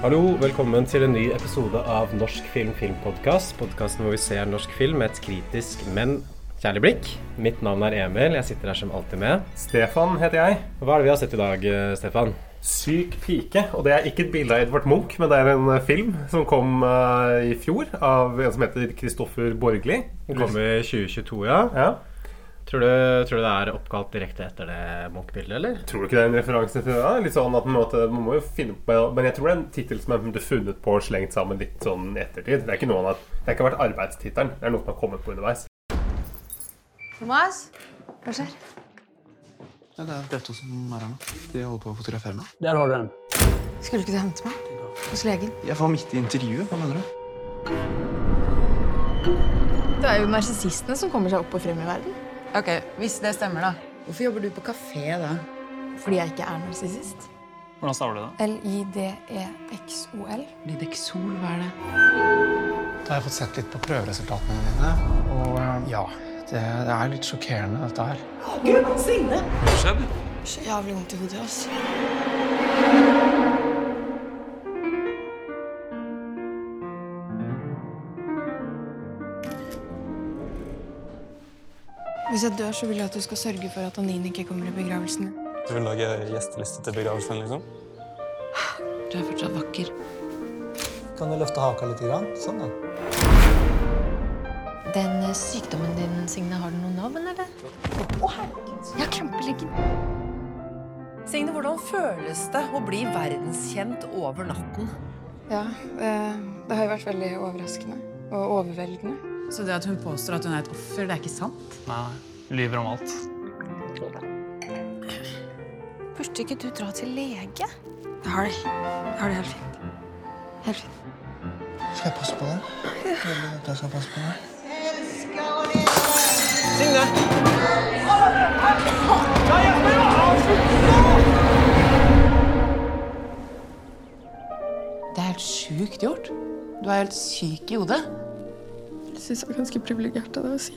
Hallo, velkommen til en ny episode av Norsk film filmpodkast. Podkasten hvor vi ser norsk film med et kritisk, men kjærlig blikk. Mitt navn er Emil. Jeg sitter her som alltid med. Stefan heter jeg. Hva er det vi har sett i dag, eh, Stefan? Syk pike. Og det er ikke et bilde av Edvard Munch, men det er en eh, film som kom uh, i fjor av en som heter Kristoffer Borgli. Den kom i 2022, ja. Ja. Tror du, tror du det er oppkalt direkte etter det Munch-bildet, eller? Tror du ikke det er en referanse til det? da? Litt sånn at man, måtte, man må jo finne på Men jeg tror det er en tittel som er funnet på og slengt sammen litt sånn i ettertid. Det er ikke noe annet. det har ikke vært arbeidstittelen. Det er noe som har kommet på underveis. Thomas, hva skjer? Ja, det er to som er her nå. De holder på å fotografere meg. Der har du den. Skulle ikke du hente meg? Hos legen? Jeg var midt i intervjuet. Hva mener du? Det er jo narsissistene som kommer seg opp og frem i verden. Ok, Hvis det stemmer, da. Hvorfor jobber du på kafé da? Fordi jeg ikke er narsissist. Hvordan staver du det? L-I-D-E-X-O-L. Lidexol, hva er det? Da har jeg fått sett litt på prøveresultatene dine. Og eh, ja, det, det er litt sjokkerende, dette her. Så jævlig vondt i hodet, ass. Hvis jeg dør, så vil jeg at du skal sørge for at Anine ikke kommer i begravelsen. Du vil lage gjesteliste til begravelsen, liksom? Du er fortsatt vakker. Kan du løfte haka litt? Grann? Sånn, da. Den eh, sykdommen din, Signe, har den noe navn, eller? Å, herregud. Jeg har krampeleggen. Signe, hvordan føles det å bli verdenskjent over natten? Ja, eh, det har jo vært veldig overraskende og overveldende. Så det at hun påstår at hun er et offer, det er ikke sant? Nei, lyver om alt. Burde ikke du dra til lege? Jeg har det. Jeg har det helt fint. Helt fint. Skal jeg passe på deg? At jeg skal passe på deg? Signe! Det er helt sjukt gjort. Du er helt syk i hodet. Jeg syns det var ganske privilegert av deg å si.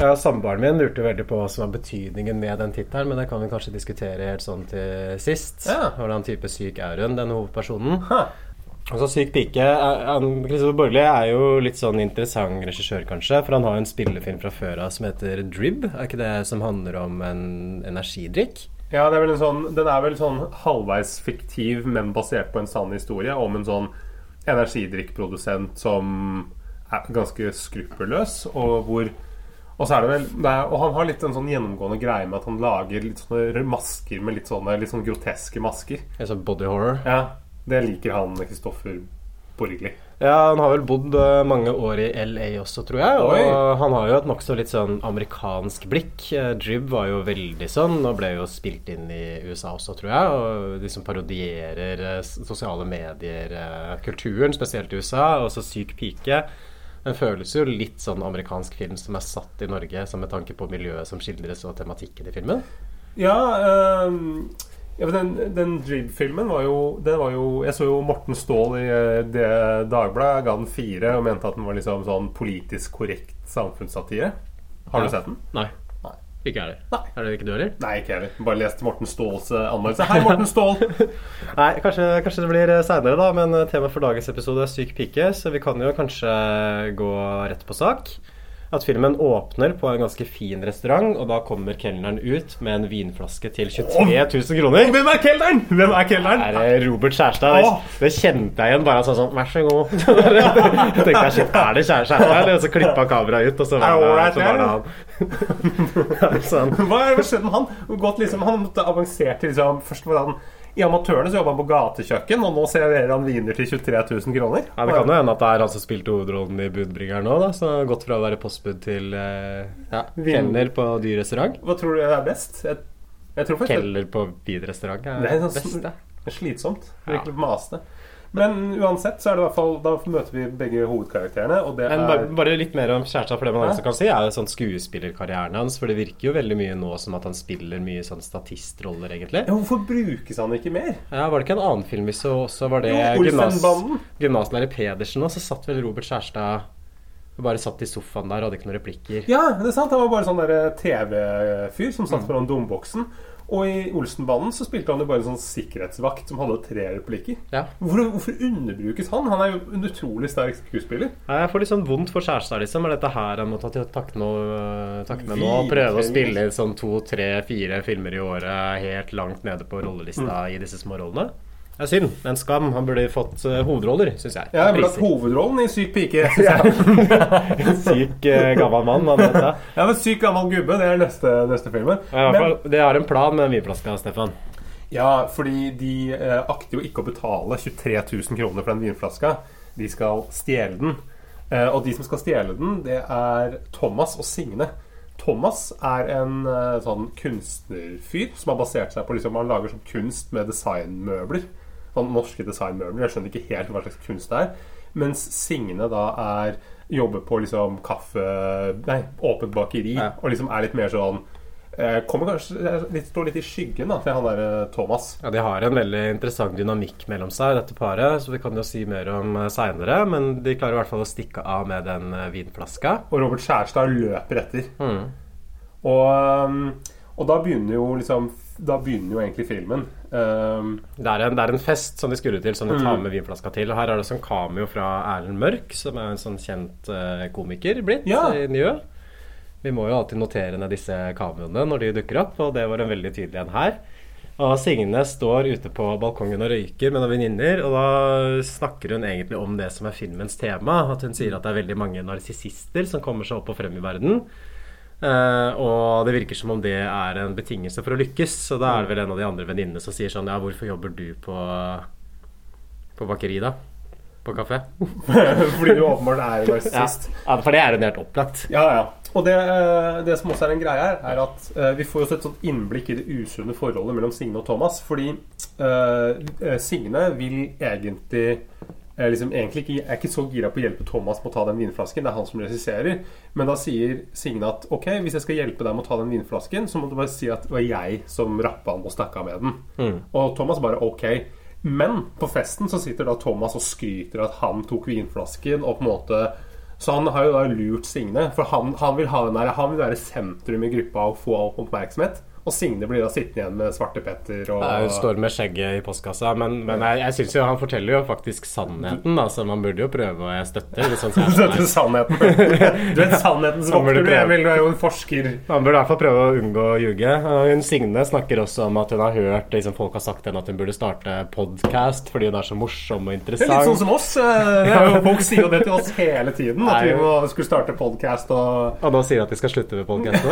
Ja, Samboeren min lurte veldig på hva som var betydningen med den tittelen, men det kan vi kanskje diskutere helt sånn til sist. Ja. Hvordan type syk er hun, denne hovedpersonen? Ha. Altså, Syk pike er- Kristoffer Borgli er jo litt sånn interessant regissør, kanskje. For han har jo en spillefilm fra før av som heter Drib. Er ikke det som handler om en energidrikk? Ja, det er vel en sånn, Den er vel sånn halvveis fiktiv, men basert på en sann historie om en sånn energidrikkprodusent som er ganske skruppelløs, og hvor og, så er det vel, det er, og han har litt en sånn gjennomgående greie med at han lager litt sånne masker med litt sånne litt sånn groteske masker. Altså body horror. Ja, Det liker han Kristoffer Borgli. Ja, han har vel bodd eh, mange år i LA også, tror jeg. Og Oi. han har jo et nokså litt sånn amerikansk blikk. Jib var jo veldig sånn, og ble jo spilt inn i USA også, tror jeg. Og de som parodierer eh, sosiale medier-kulturen, spesielt i USA. Og så Syk pike. Den føles jo litt sånn amerikansk film som er satt i Norge, som med tanke på miljøet som skildres og tematikken i filmen. Ja, ehm, ja men den, den Drib-filmen var var jo Jeg så jo Morten Ståhl i eh, det Dagbladet. Ga den fire og mente at den var liksom sånn politisk korrekt samfunnssatire. Har Ja. du sett den? Nei. Nei. Ikke jeg heller. Er det ikke du heller? Nei, ikke heller. Bare leste Morten Ståhls eh, anmeldelse. Hei, Morten Ståhl! Nei, kanskje, kanskje det blir seinere, da. Men eh, temaet for dagens episode er syk pike, så vi kan jo kanskje gå rett på sak. At filmen åpner på en ganske fin restaurant, og da kommer kelneren ut med en vinflaske til 23 000 kroner. Hvem er kelneren? Hvem er kelneren? Det er Robert Kjærstad. Det, det kjente jeg igjen. Bare sånn sånn Vær så god. Jeg tenkte jeg, shit, er det Kjær- Kjærstad? Eller? Og så klippa kameraet ut, og så var det så var det han. sånn. Hva skjedde med han? Godt, liksom, han måtte avansere til liksom Først var han i Amatørene så jobba han på gatekjøkken, og nå serverer han viner til 23 000 kroner. Ja, Det kan jo hende at det er han som spilte hovedrollen i Budbringeren nå, da. Så gått fra å være postbud til eh, ja, kelner på dyr restaurant. Hva tror du er best? Jeg, Jeg tror faktisk Keller på Bid-restaurant er Det er sånn. Det er slitsomt. Ja. Virkelig masende. Men uansett så er det i hvert fall Da møter vi begge hovedkarakterene, og det Men er bare, bare litt mer om kjæresta, for det man også kan si, er jo sånn skuespillerkarrieren hans. For det virker jo veldig mye nå som at han spiller mye sånn statistroller, egentlig. ja, Hvorfor brukes han ikke mer? Ja, Var det ikke en annen film vi så også? Var det gymnas, gymnaslærer Pedersen òg? Så satt vel Robert Kjærstad og bare satt i sofaen der og hadde ikke noen replikker. Ja, det er sant. Han var bare sånn der TV-fyr som Mm. satt foran domboksen. Og i Olsenbanden så spilte han jo bare en sånn sikkerhetsvakt som hadde tre replikker. Ja. Hvorfor, hvorfor underbrukes han? Han er jo en utrolig sterk skuespiller. Jeg får litt sånn vondt for Kjærstad, liksom. Er dette her han må ta til takke nå- med nå? Prøve å spille sånn to, tre, fire filmer i året helt langt nede på rollelista Mm. i disse små rollene? Det er synd. En skam. Han burde fått eh, hovedroller, syns jeg. Har hatt hovedrollen i Syk pike. synes jeg. Syk eh, gammel mann, han vet det. Ja, men Syk gammel gubbe, det er neste, neste filmen. Ja, Men, det er en plan med den vinflaska, Stefan. ja, fordi de eh, akter jo ikke å betale 23 000 kroner for den vinflaska. De skal stjele den. Eh, og de som skal stjele den, det er Thomas og Signe. Thomas er en sånn kunstnerfyr som har basert seg på liksom, Han lager sånn kunst med designmøbler. Sånn norske designmøbler. Jeg skjønner ikke helt hva slags kunst det er. Mens Signe da er jobber på liksom kaffe Nei, åpent bakeri. Ja. Og liksom er litt mer sånn eh, Kommer kanskje litt, Står litt i skyggen da til han der eh, Thomas. Ja, De har en veldig interessant dynamikk mellom seg, dette paret, så vi kan jo si mer om seinere. Men de klarer i hvert fall å stikke av med den eh, vinflaska. Og Robert Skjærstad løper etter. Mm. Og, um, og da begynner jo liksom Da begynner jo egentlig filmen. Um, Det er, en, det er en fest som de skulle til, som de Mm. tar med vinflaska til. Og her er det sånn cameo fra Erlend Mørk, som er en sånn kjent uh, komiker blitt Ja. i Njø. Vi må jo alltid notere ned disse cameoene når de dukker opp, og det var en veldig tydelig en her. Og Signe står ute på balkongen og røyker med noen venninner, og da snakker hun egentlig om det som er filmens tema. At hun sier at det er veldig mange narsissister som kommer seg opp og frem i verden. Eh, og det virker som om det er en betingelse for å lykkes. Så da er det vel en av de andre venninnene som sier sånn Ja, hvorfor jobber du på, på bakeri, da? På kafé? fordi du åpenbart er narsissist. Ja, for det er en helt opplagt. Ja, ja. Og det, eh, det som også er en greie her, er at uh, vi får jo et sånt innblikk i det usunne forholdet mellom Signe og Thomas. Fordi eh, Signe vil egentlig eh, liksom egentlig ikke, er ikke så gira på å hjelpe Thomas med å ta den vinflasken. Det er han som regisserer. Men da sier Signe at ok, hvis jeg skal hjelpe deg med å ta den vinflasken, så må du bare si at det var jeg som rappa den og stakk av med den. Og Thomas bare ok. Men på festen så sitter da Thomas og skryter at han tok vinflasken og på en måte så han har jo da lurt Signe, for han, han vil ha den der, han vil være sentrum i gruppa og få all oppmerksomhet. Og Signe blir da sittende igjen med Svarte Petter og Ja, Hun står med skjegget i postkassa, men, men jeg, jeg syns jo han forteller jo faktisk sannheten, da, så man burde jo prøve, og jeg støtter sånn Dette er sannheten. Du er sannhetens vokter, du. Emil. Du er jo en forsker. Han burde i hvert fall prøve å unngå å ljuge. Hun Signe snakker også om at hun har hørt liksom, folk har sagt henne at hun burde starte podkast fordi hun er så morsom og interessant. Det er litt sånn som oss. eh, jo, folk sier jo det til oss hele tiden. At vi må, skulle starte podkast og Og nå sier de at de skal slutte med podkast?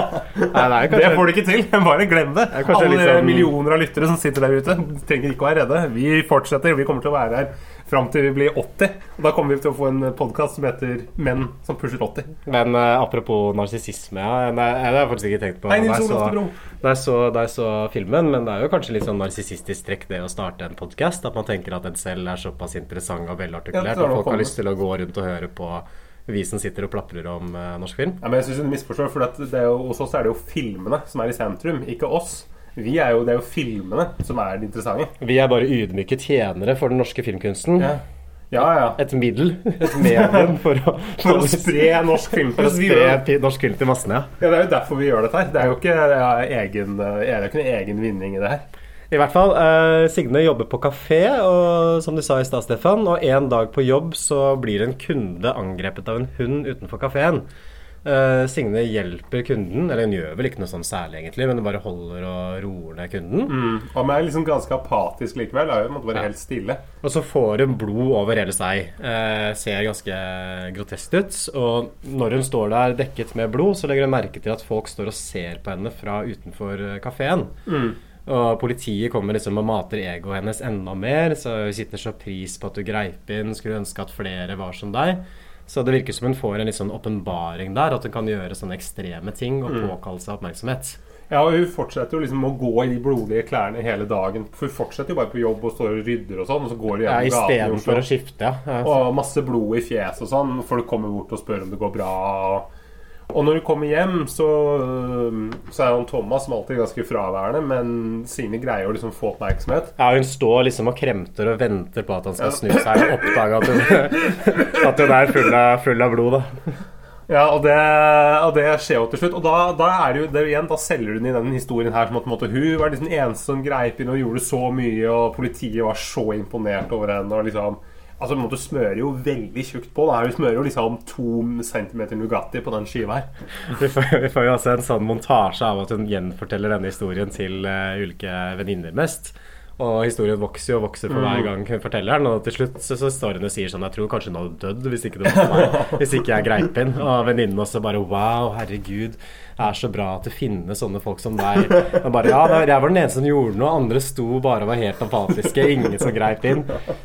Nei, det Det får du ikke til. Bare glem det. det Alle sånn- millioner av lyttere som sitter der ute, trenger ikke å være redde. Vi fortsetter. Vi kommer til å være her fram til vi blir 80. Og da kommer vi til å få en podkast som heter 'Menn som pusher 80'. Men uh, apropos narsissisme, ja. Nei, det har jeg faktisk ikke tenkt på. Da Nils jeg så-. Da så, filmen, men det er jo kanskje litt sånn narsissistisk trekk det å starte en podkast. At man tenker at en selv er såpass interessant og velartikulert, ja, og folk har lyst til å gå rundt og høre på vi som sitter og plaprer om uh, norsk film. Ja, men jeg synes du misforstår, for er jo, hos oss er det jo filmene som er i sentrum, ikke oss. Vi er jo, det er jo filmene som er det interessante. Vi er bare ydmyke tjenere for den norske filmkunsten. Ja, ja. ja. Et middel, et medium for å, For å spre norsk for å spre norsk film til massene. Ja. Ja, det er jo derfor vi gjør dette her. Det er jo ikke, det er egen, det er ikke en egen vinning i det her. I hvert fall, eh, Signe jobber på kafé, og, som du sa i stad, Stefan. Og en dag på jobb så blir en kunde angrepet av en hund utenfor kafeen. Eh, Signe hjelper kunden, eller hun gjør vel ikke noe sånn særlig, egentlig, men hun bare holder og roer ned kunden. Mm. Og man er liksom ganske apatisk likevel. Er måtte være helt stille. Og så får hun blod over hele seg. Eh, ser ganske grotesk ut. Og når hun står der dekket med blod, så legger hun merke til at folk står og ser på henne fra utenfor kafeen. kafeen. Og politiet kommer liksom og mater egoet hennes enda mer, så hun sitter så pris på at du greip inn, skulle ønske at flere var som deg. Så det virker som hun får en litt sånn åpenbaring der, at hun kan gjøre sånne ekstreme ting og påkalle seg oppmerksomhet. Ja, og Hun fortsetter jo liksom å gå i de blodige klærne hele dagen. For Hun fortsetter jo bare på jobb og står og rydder og sånn. Og så går hun Ja, gjennom gaten i Istedenfor å skifte, ja. ja. Og masse blod i fjeset og sånn. Folk kommer bort og spør om det går bra. Og når hun kommer hjem, så, så er han Thomas som alltid ganske fraværende, men Signe greier å liksom få oppmerksomhet. Ja, hun står liksom og kremter og venter på at han skal snu seg og oppdage at hun, at hun er full av, full av blod. da. Ja, og det, og det skjer jo til slutt. Og da, da er det jo det er igjen, da selger hun i denne historien her som at på en måte, hun var liksom den eneste som greip inn og gjorde så mye, og politiet var så imponert over henne. og liksom Altså, du smører jo veldig tjukt på. da Du smører jo liksom to centimeter Nugatti på den skiva her. Vi får, vi får jo også en sånn montasje av at hun gjenforteller denne historien til uh, ulike venninner mest. Og historien vokser jo og vokser for hver gang hun forteller den. Og til slutt så, så står hun og sier sånn Jeg tror kanskje hun hadde dødd hvis ikke, det var meg, hvis ikke jeg greip inn. Og venninnen også bare Wow, herregud. Det er så bra at det finnes sånne folk som deg. Og bare Ja, jeg var den eneste som gjorde noe. Andre sto bare og var helt apatiske. Ingen som greip inn.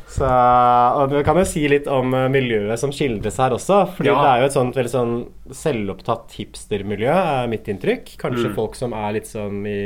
Så, og vi kan jo si litt om eh, miljøet som skildres her også. Fordi Ja. det er jo et sånt veldig sånn selvopptatt hipstermiljø, er mitt inntrykk. Kanskje folk som er litt sånn i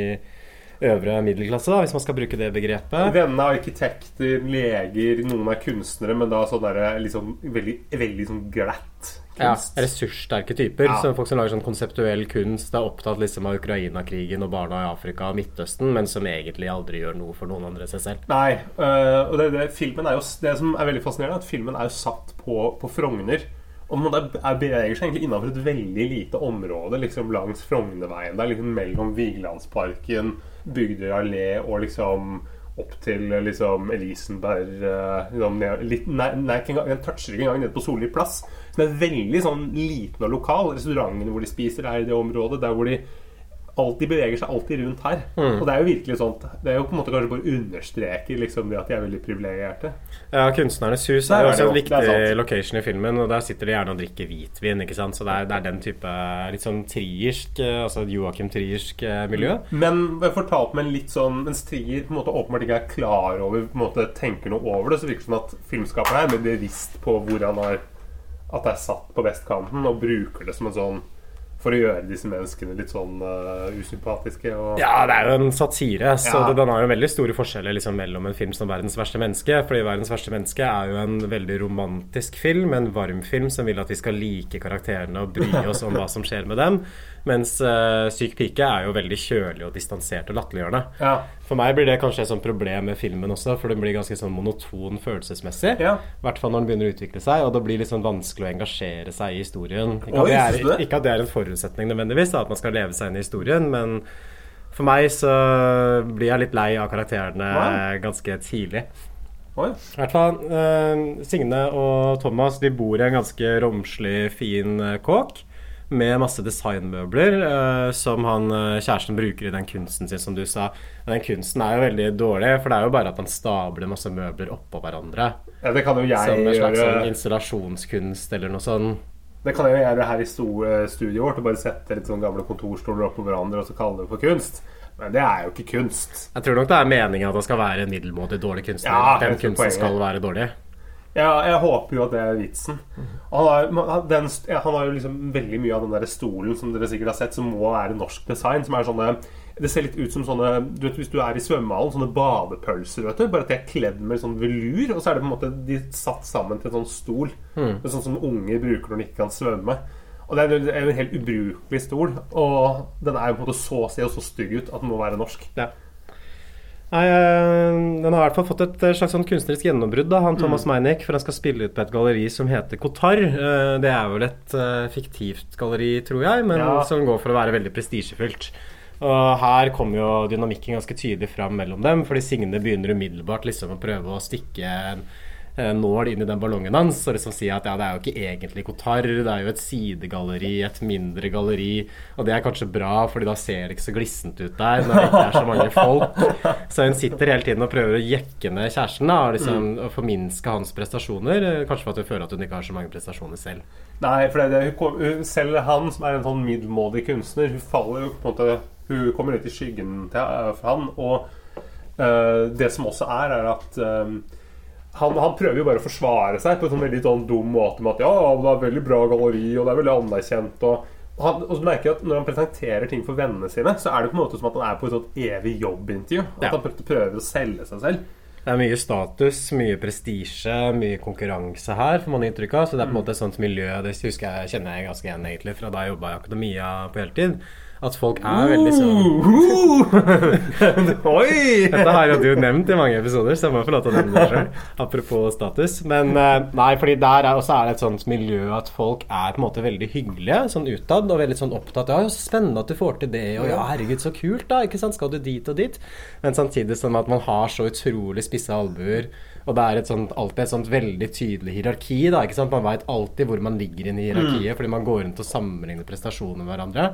øvre middelklasse, da, hvis man skal bruke det begrepet. Vennene er arkitekter, leger, noen er kunstnere, men da sånn der, liksom, veldig, veldig sånn glatt Ja, ressurssterke typer. Ja. Så folk som lager sånn konseptuell kunst, er opptatt liksom av Ukraina-krigen og barna i Afrika og Midtøsten, men som egentlig aldri gjør noe for noen andre enn seg selv. Nei, øh, og det, det, filmen er jo, det som er veldig fascinerende, er at filmen er jo satt på, på Frogner. Og man er, er beveger seg egentlig innenfor et veldig lite område liksom langs Frognerveien. Det er liksom mellom Vigelandsparken, Bygdøy allé og liksom opp til liksom Elisenberg øh, liksom, litt, nei, nei, Den toucher ikke engang ned på Solli plass. Det er veldig sånn liten og lokal. Restaurantene hvor de spiser, er i det området. Der hvor de alltid beveger seg alltid rundt her. Og det er jo virkelig sånt Det er jo på en måte kanskje bare understreker liksom det at de er veldig privilegerte. Ja, Kunstnernes hus er jo også en viktig location i filmen, og der sitter de gjerne og drikker hvitvin, ikke sant. Så det er, det er den type litt sånn triersk, eh, altså Joakim Triersk eh, miljø. Men jeg fortalte meg litt sånn Mens Trier på en måte åpenbart ikke er klar over På en måte tenker noe over det, så virker det som at filmskaperen er mer bevisst på hvor han har At det er satt på vestkanten, og bruker det som en sånn For å gjøre disse menneskene litt sånn uh, usympatiske. Og, Ja, det er jo en satire, så Ja. det, den har jo veldig store forskjeller liksom, mellom en film som 'Verdens verste menneske'. Fordi 'Verdens verste menneske' er jo en veldig romantisk film, en varm film som vil at vi skal like karakterene og bry oss om hva som skjer med dem. Mens uh, 'Syk pike' er jo veldig kjølig og distansert og latterliggjørende. Ja. For meg blir det kanskje et sånt problem med filmen også, for den blir ganske sånn monoton følelsesmessig. Ja. I hvert fall når den begynner å utvikle seg, og det blir litt sånn vanskelig å engasjere seg i historien. Ikke at, det er, ikke at det er en forutsetning nødvendigvis, da, at man skal leve seg inn i historien, men for meg så blir jeg litt lei av karakterene Wow. ganske tidlig. Oi. I hvert fall eh, Signe og Thomas de bor i en ganske romslig, fin eh, kåk. Med masse designmøbler uh, som han, eh, kjæresten bruker i den kunsten sin, som du sa. Den kunsten er jo veldig dårlig, for det er jo bare at han stabler masse møbler oppå hverandre. Ja, det kan jo jeg Som en slags sånn gjøre. installasjonskunst eller noe sånt. Det kan jeg gjøre her i eh, studioet vårt. Og bare sette litt sånn gamle kontorstoler oppå hverandre og så kalle det for kunst. Men det er jo ikke kunst. Jeg tror nok det er meningen at det skal være en middelmådig dårlig kunstner. Ja, den kunsten skal være dårlig. Ja, jeg håper jo at det er vitsen. Han har, den, han har jo liksom veldig mye av den der stolen som dere sikkert har sett, som må være norsk design. Som er sånne Det ser litt ut som sånne du vet, Hvis du er i svømmehallen, sånne badepølser, vet du. Bare at de er kledd med sånn velur, og så er det på en måte de satt sammen til en sånn stol. Er Sånn som unger bruker når de ikke kan svømme. Og det er en helt ubrukelig stol. Og den er jo på en måte så ser jo så stygg ut at den må være norsk. Ja. Nei, eh, Den har i hvert fall fått et eh, slags sånn kunstnerisk gjennombrudd, da, han Thomas Meinick. For han skal spille ut på et galleri som heter Kotar. Eh, Det er vel et fiktivt galleri, tror jeg, men Ja. som går for å være veldig prestisjefylt. Og her kommer jo dynamikken ganske tydelig fram mellom dem, fordi Signe begynner umiddelbart liksom å prøve å stikke en nål inn i den ballongen hans og liksom si at ja, det er jo ikke egentlig Kotar, det er jo et sidegalleri, et mindre galleri, og det er kanskje bra, fordi da ser det ikke så glissent ut der når det ikke er så mange folk. Så hun sitter hele tiden og prøver å jekke ned kjæresten da, og liksom og forminske hans prestasjoner, eh, kanskje for at hun føler at hun ikke har så mange prestasjoner selv. Nei, for det er det, hun, selv han som er en sånn middelmådig kunstner, hun faller jo på en måte Hun kommer litt i skyggen til eh, for han. Og eh, det som også er, er at eh, han, han prøver jo bare å forsvare seg på en sånn veldig sånn dum måte med at ja, det er veldig bra galleri, og det er veldig anerkjent. Og, han, og så merker jeg at Når han presenterer ting for vennene sine, så er det på en måte som at han er på et sånt evig jobbintervju. At Ja. han prøver- prøver å selge seg selv. Det er mye status, mye prestisje, mye konkurranse her, får man inntrykk av. Så det er på en måte et sånt miljø Det husker jeg, kjenner jeg ganske igjen egentlig fra da jeg jobba i akademia på heltid. At folk er veldig sånn Oi! Dette har jo du nevnt i mange episoder, så jeg må få lov til å nevne det sjøl. Apropos status. Men eh, nei, fordi der er, også er det et sånt miljø at folk er på en måte veldig hyggelige sånn utad, og veldig sånn opptatt Ja, så spennende at du får til det, og ja, herregud, så kult, da. Ikke sant, skal du dit og dit? Men samtidig som at man har så utrolig spisse albuer. Og det er et sånt, alltid et sånt veldig tydelig hierarki. da, ikke sant? Man veit alltid hvor man ligger inn i hierarkiet, fordi man går rundt og sammenligner prestasjoner med hverandre.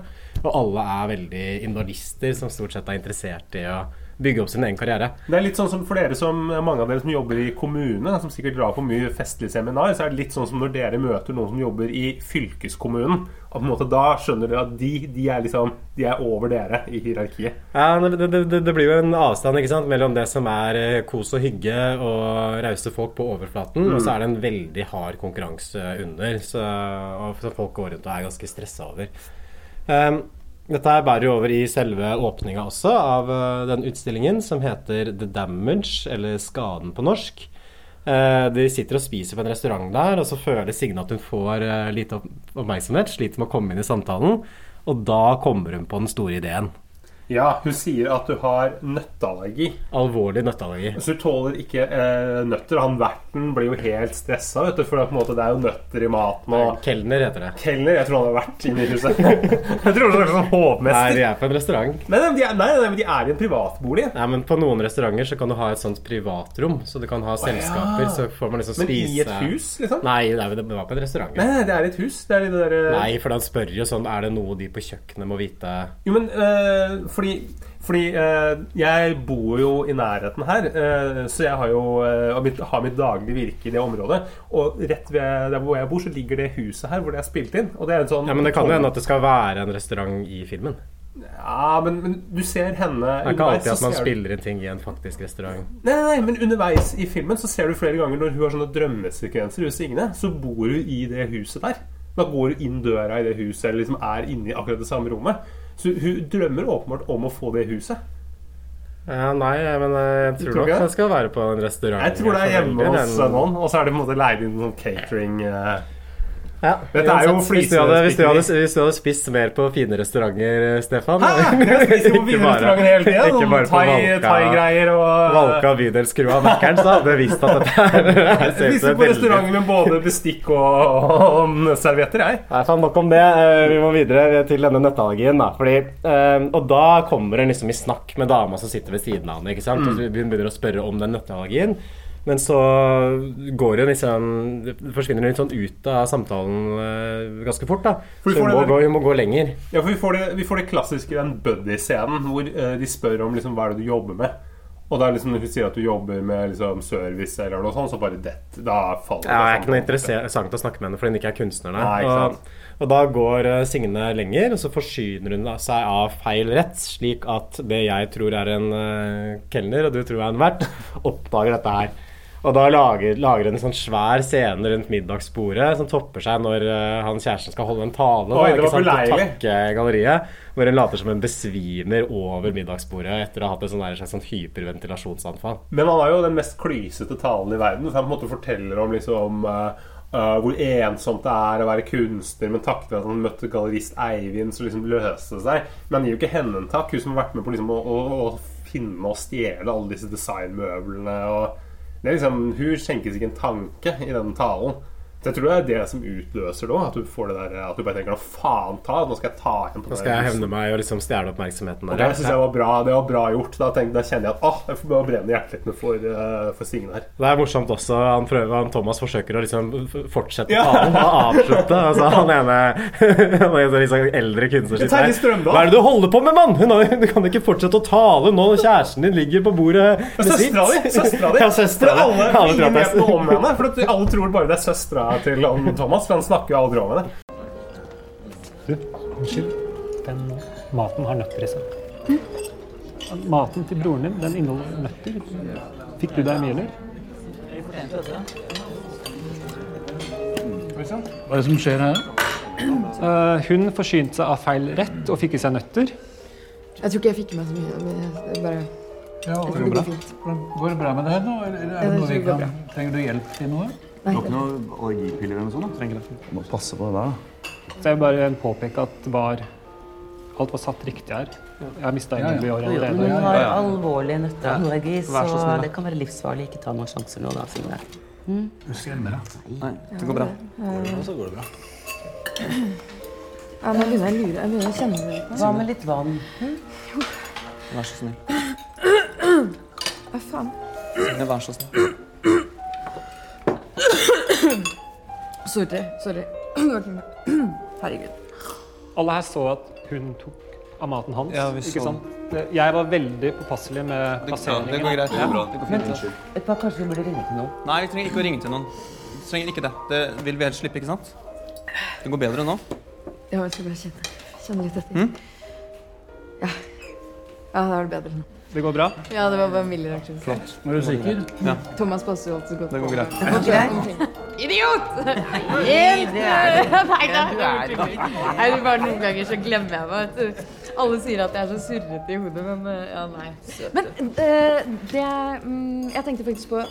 Og alle er veldig individualister som stort sett er interessert i å bygge opp sin egen karriere. Det er litt sånn som for dere som mange av dere som jobber i kommune, som sikkert drar på mye festlige seminar, så er det litt sånn som når dere møter noen som jobber i fylkeskommunen. Og på en måte Da skjønner dere at de, de er liksom De er over dere i hierarkiet. Ja, det, det, det, blir jo en avstand ikke sant, mellom det som er eh, kos og hygge og rause folk på overflaten, og så er det en veldig hard konkurranse under, så, og som folk går rundt og er ganske stressa over. Um, dette her bærer jo over i selve åpninga også av eh, den utstillingen, som heter The Damage, eller Skaden på norsk. Eh, de sitter og spiser på en restaurant der, og så føler Signe at hun får eh, lite oppmerksomhet, sliter med å komme inn i samtalen, og da kommer hun på den store ideen. Ja, hun sier at du har nøtteallergi. Alvorlig nøtteallergi. Så du tåler ikke eh, nøtter. Han verten blir jo helt stressa, vet du, for det er, måte, det er jo nøtter i maten. Og Kelner heter det. Kelner, jeg tror han har vært inne i huset. jeg tror han er sånn Nei, de er på en restaurant. Nei, de er, nei, nei, men de er i en privatbolig. Nei, men På noen restauranter så kan du ha et sånt privatrom, så du kan ha selskaper. Så får man liksom Men i et hus, liksom? Nei, det er- det var på en restaurant. Nei, nei, det er i et hus. Det er i det derre Nei, for han spør jo sånn Er det noe de på kjøkkenet må vite Jo, men øh, fordi, fordi øh, jeg bor jo i nærheten her, øh, så jeg har jo og mitt, har mitt daglige virke i det området. Og rett ved der hvor jeg bor, så ligger det huset her hvor det er spilt inn. Og det er en sånn Ja, Men det kan jo hende at det skal være en restaurant i filmen. Ja, men, men du ser henne Det er ikke alltid at man spiller inn ting i en faktisk restaurant. Nei, nei, men underveis i filmen så ser du flere ganger når hun har sånne drømmesekvenser hos Signe, så bor hun i det huset der. Da går hun inn døra i det huset, eller liksom er inne i akkurat det samme rommet. Så hun drømmer åpenbart om å få det huset. Ja, nei, men jeg tror tror nok jeg? skal være på en restaurant. Jeg tror det er hjemme hos noen, og så er det på en måte leid inn noen catering eh. Ja, Dette er jo hvis du, hadde, hvis, du hadde, hvis du hadde spist mer på fine restauranter, Stefan Hæ? Jeg spiser på fine restauranter hele tida. Ikke bare på Valka- og Valka bydelsskru av Mækkern, så hadde visst at dette er spiser på veldig med både bestikk og, og servietter, jeg. Nei, faen nok om det. Eh, Vi må videre til denne nøtteallergien. Da. Fordi, eh, og da kommer en liksom i snakk med dama som sitter ved siden av henne. Ikke sant? Og så Hun begynner å spørre om den nøtteallergien. Men så går hun liksom forsvinner hun litt sånn ut av samtalen eh, ganske fort. da For vi Så hun må, det- gå, hun må gå lenger. Ja, for vi får det, vi får det klassiske den buddy-scenen hvor eh, de spør om liksom, hva er det du jobber med. Og da liksom, når hun sier at du jobber med liksom, service eller noe sånt, så bare det, Da faller Ja, jeg er ikke noe interessant å snakke med henne fordi hun ikke er kunstner. nei. Og, og da går eh, Signe lenger, og så forsyner hun seg av feil rett, slik at det jeg tror er en uh, kelner, og du tror er en vert, oppdager dette her. Og da lager, lager en sånn svær scene rundt middagsbordet som topper seg når uh, han kjæresten skal holde en tale. Da, Oi, det ikke var sant, og takke galleriet. Hvor hun later som hun besvimer over middagsbordet etter å ha hatt et der slags sånn hyperventilasjonsanfall. Men han har jo den mest klysete talen i verden. For han på en måte forteller om liksom uh, Uh, hvor ensomt det er å være kunstner, men takket være at han møtte gallerist Eivind, så liksom løste det seg. Men han gir jo ikke henne en takk, hun som har vært med på liksom å, å, å finne og stjele alle disse designmøblene. Og liksom, hun skjenkes ikke en tanke i den talen. Så jeg tror det er det som utløser det òg. At du får det der At du bare tenker 'Nå faen ta, nå skal jeg ta igjen på Nå skal jeg hevne meg og liksom stjele oppmerksomheten. Og der. det syns jeg var bra. Det var bra gjort. Da, tenk, da kjenner jeg at åh, jeg får brenne hjertet for, uh, for Signe her. Det er morsomt også. Han, prøver, han Thomas forsøker å liksom fortsette Ja. talen og avslutte. Altså, han ene han ene liksom eldre kunstner sitter. Hva er det du holder på med, mann?! Du kan ikke fortsette å tale nå når kjæresten din ligger på bordet med sitt. Søstera di! Søstera di! Ja, For alle, Alle det alle tror bare det er søstera til om Thomas. For han snakker jo aldri om henne. Unnskyld. Den maten har nøtter i seg. Maten til broren din, den inneholder nøtter. Fikk du deg mye, eller? Hva er det som skjer her? Eh, hun forsynte seg av feil rett og fikk i seg nøtter. Jeg tror ikke jeg fikk med så mye. Men jeg bare Ja, jeg tror det bra. går fint. Går det bra med deg nå? Eller Ja, er det det noe vi tror jeg går kan, trenger du hjelp til noe? Du har ikke noen allergipiller eller noe sånt? da? Trenger det. Du må passe på det der, da. Så jeg vil bare påpeke at var, alt var satt riktig her. Jeg har mista Ja, ja. ingen blodårer Jo, jo, allerede. hun har alvorlig nøtteallergi, så, så snill, det kan være livsfarlig. Ikke ta noen sjanser nå, da, Signe. Du skremmer deg. Nei, det går bra. Og så går det bra. Ja, nå begynner jeg å lure. Jeg begynner å kjenne det. Hva med litt vann? Vær så snill. Hva faen? Signe, vær så snill. Sorry. Sorry. Det. Herregud. Alle her så at hun tok av maten hans. Ja, vi ikke så. sant? Det- Jeg var veldig påpasselig med plasseringen. Det går greit. Det går bra. Det går fint. Unnskyld. Et par, kanskje vi burde ringe til noen? Nei, vi trenger ikke å ringe til noen. Vi trenger ikke det. Det vil vi helst slippe, ikke sant? Det går bedre nå. Ja, jeg skal bare kjenne, kjenne litt etter. Ja. ja, da er det bedre nå. Det går bra? Ja, det var bare en mild reaksjon. Flott. Er du sikker? Thomas passer jo alltid så godt Det går på- greit. Det går greit. Idiot! Det er det. Nei, da, er det. Nei, det er bare noen ganger så glemmer jeg meg. vet du. Alle sier at jeg er så surrete i hodet, men eh, ja, nei. Men eh, det mm, Jeg tenkte faktisk på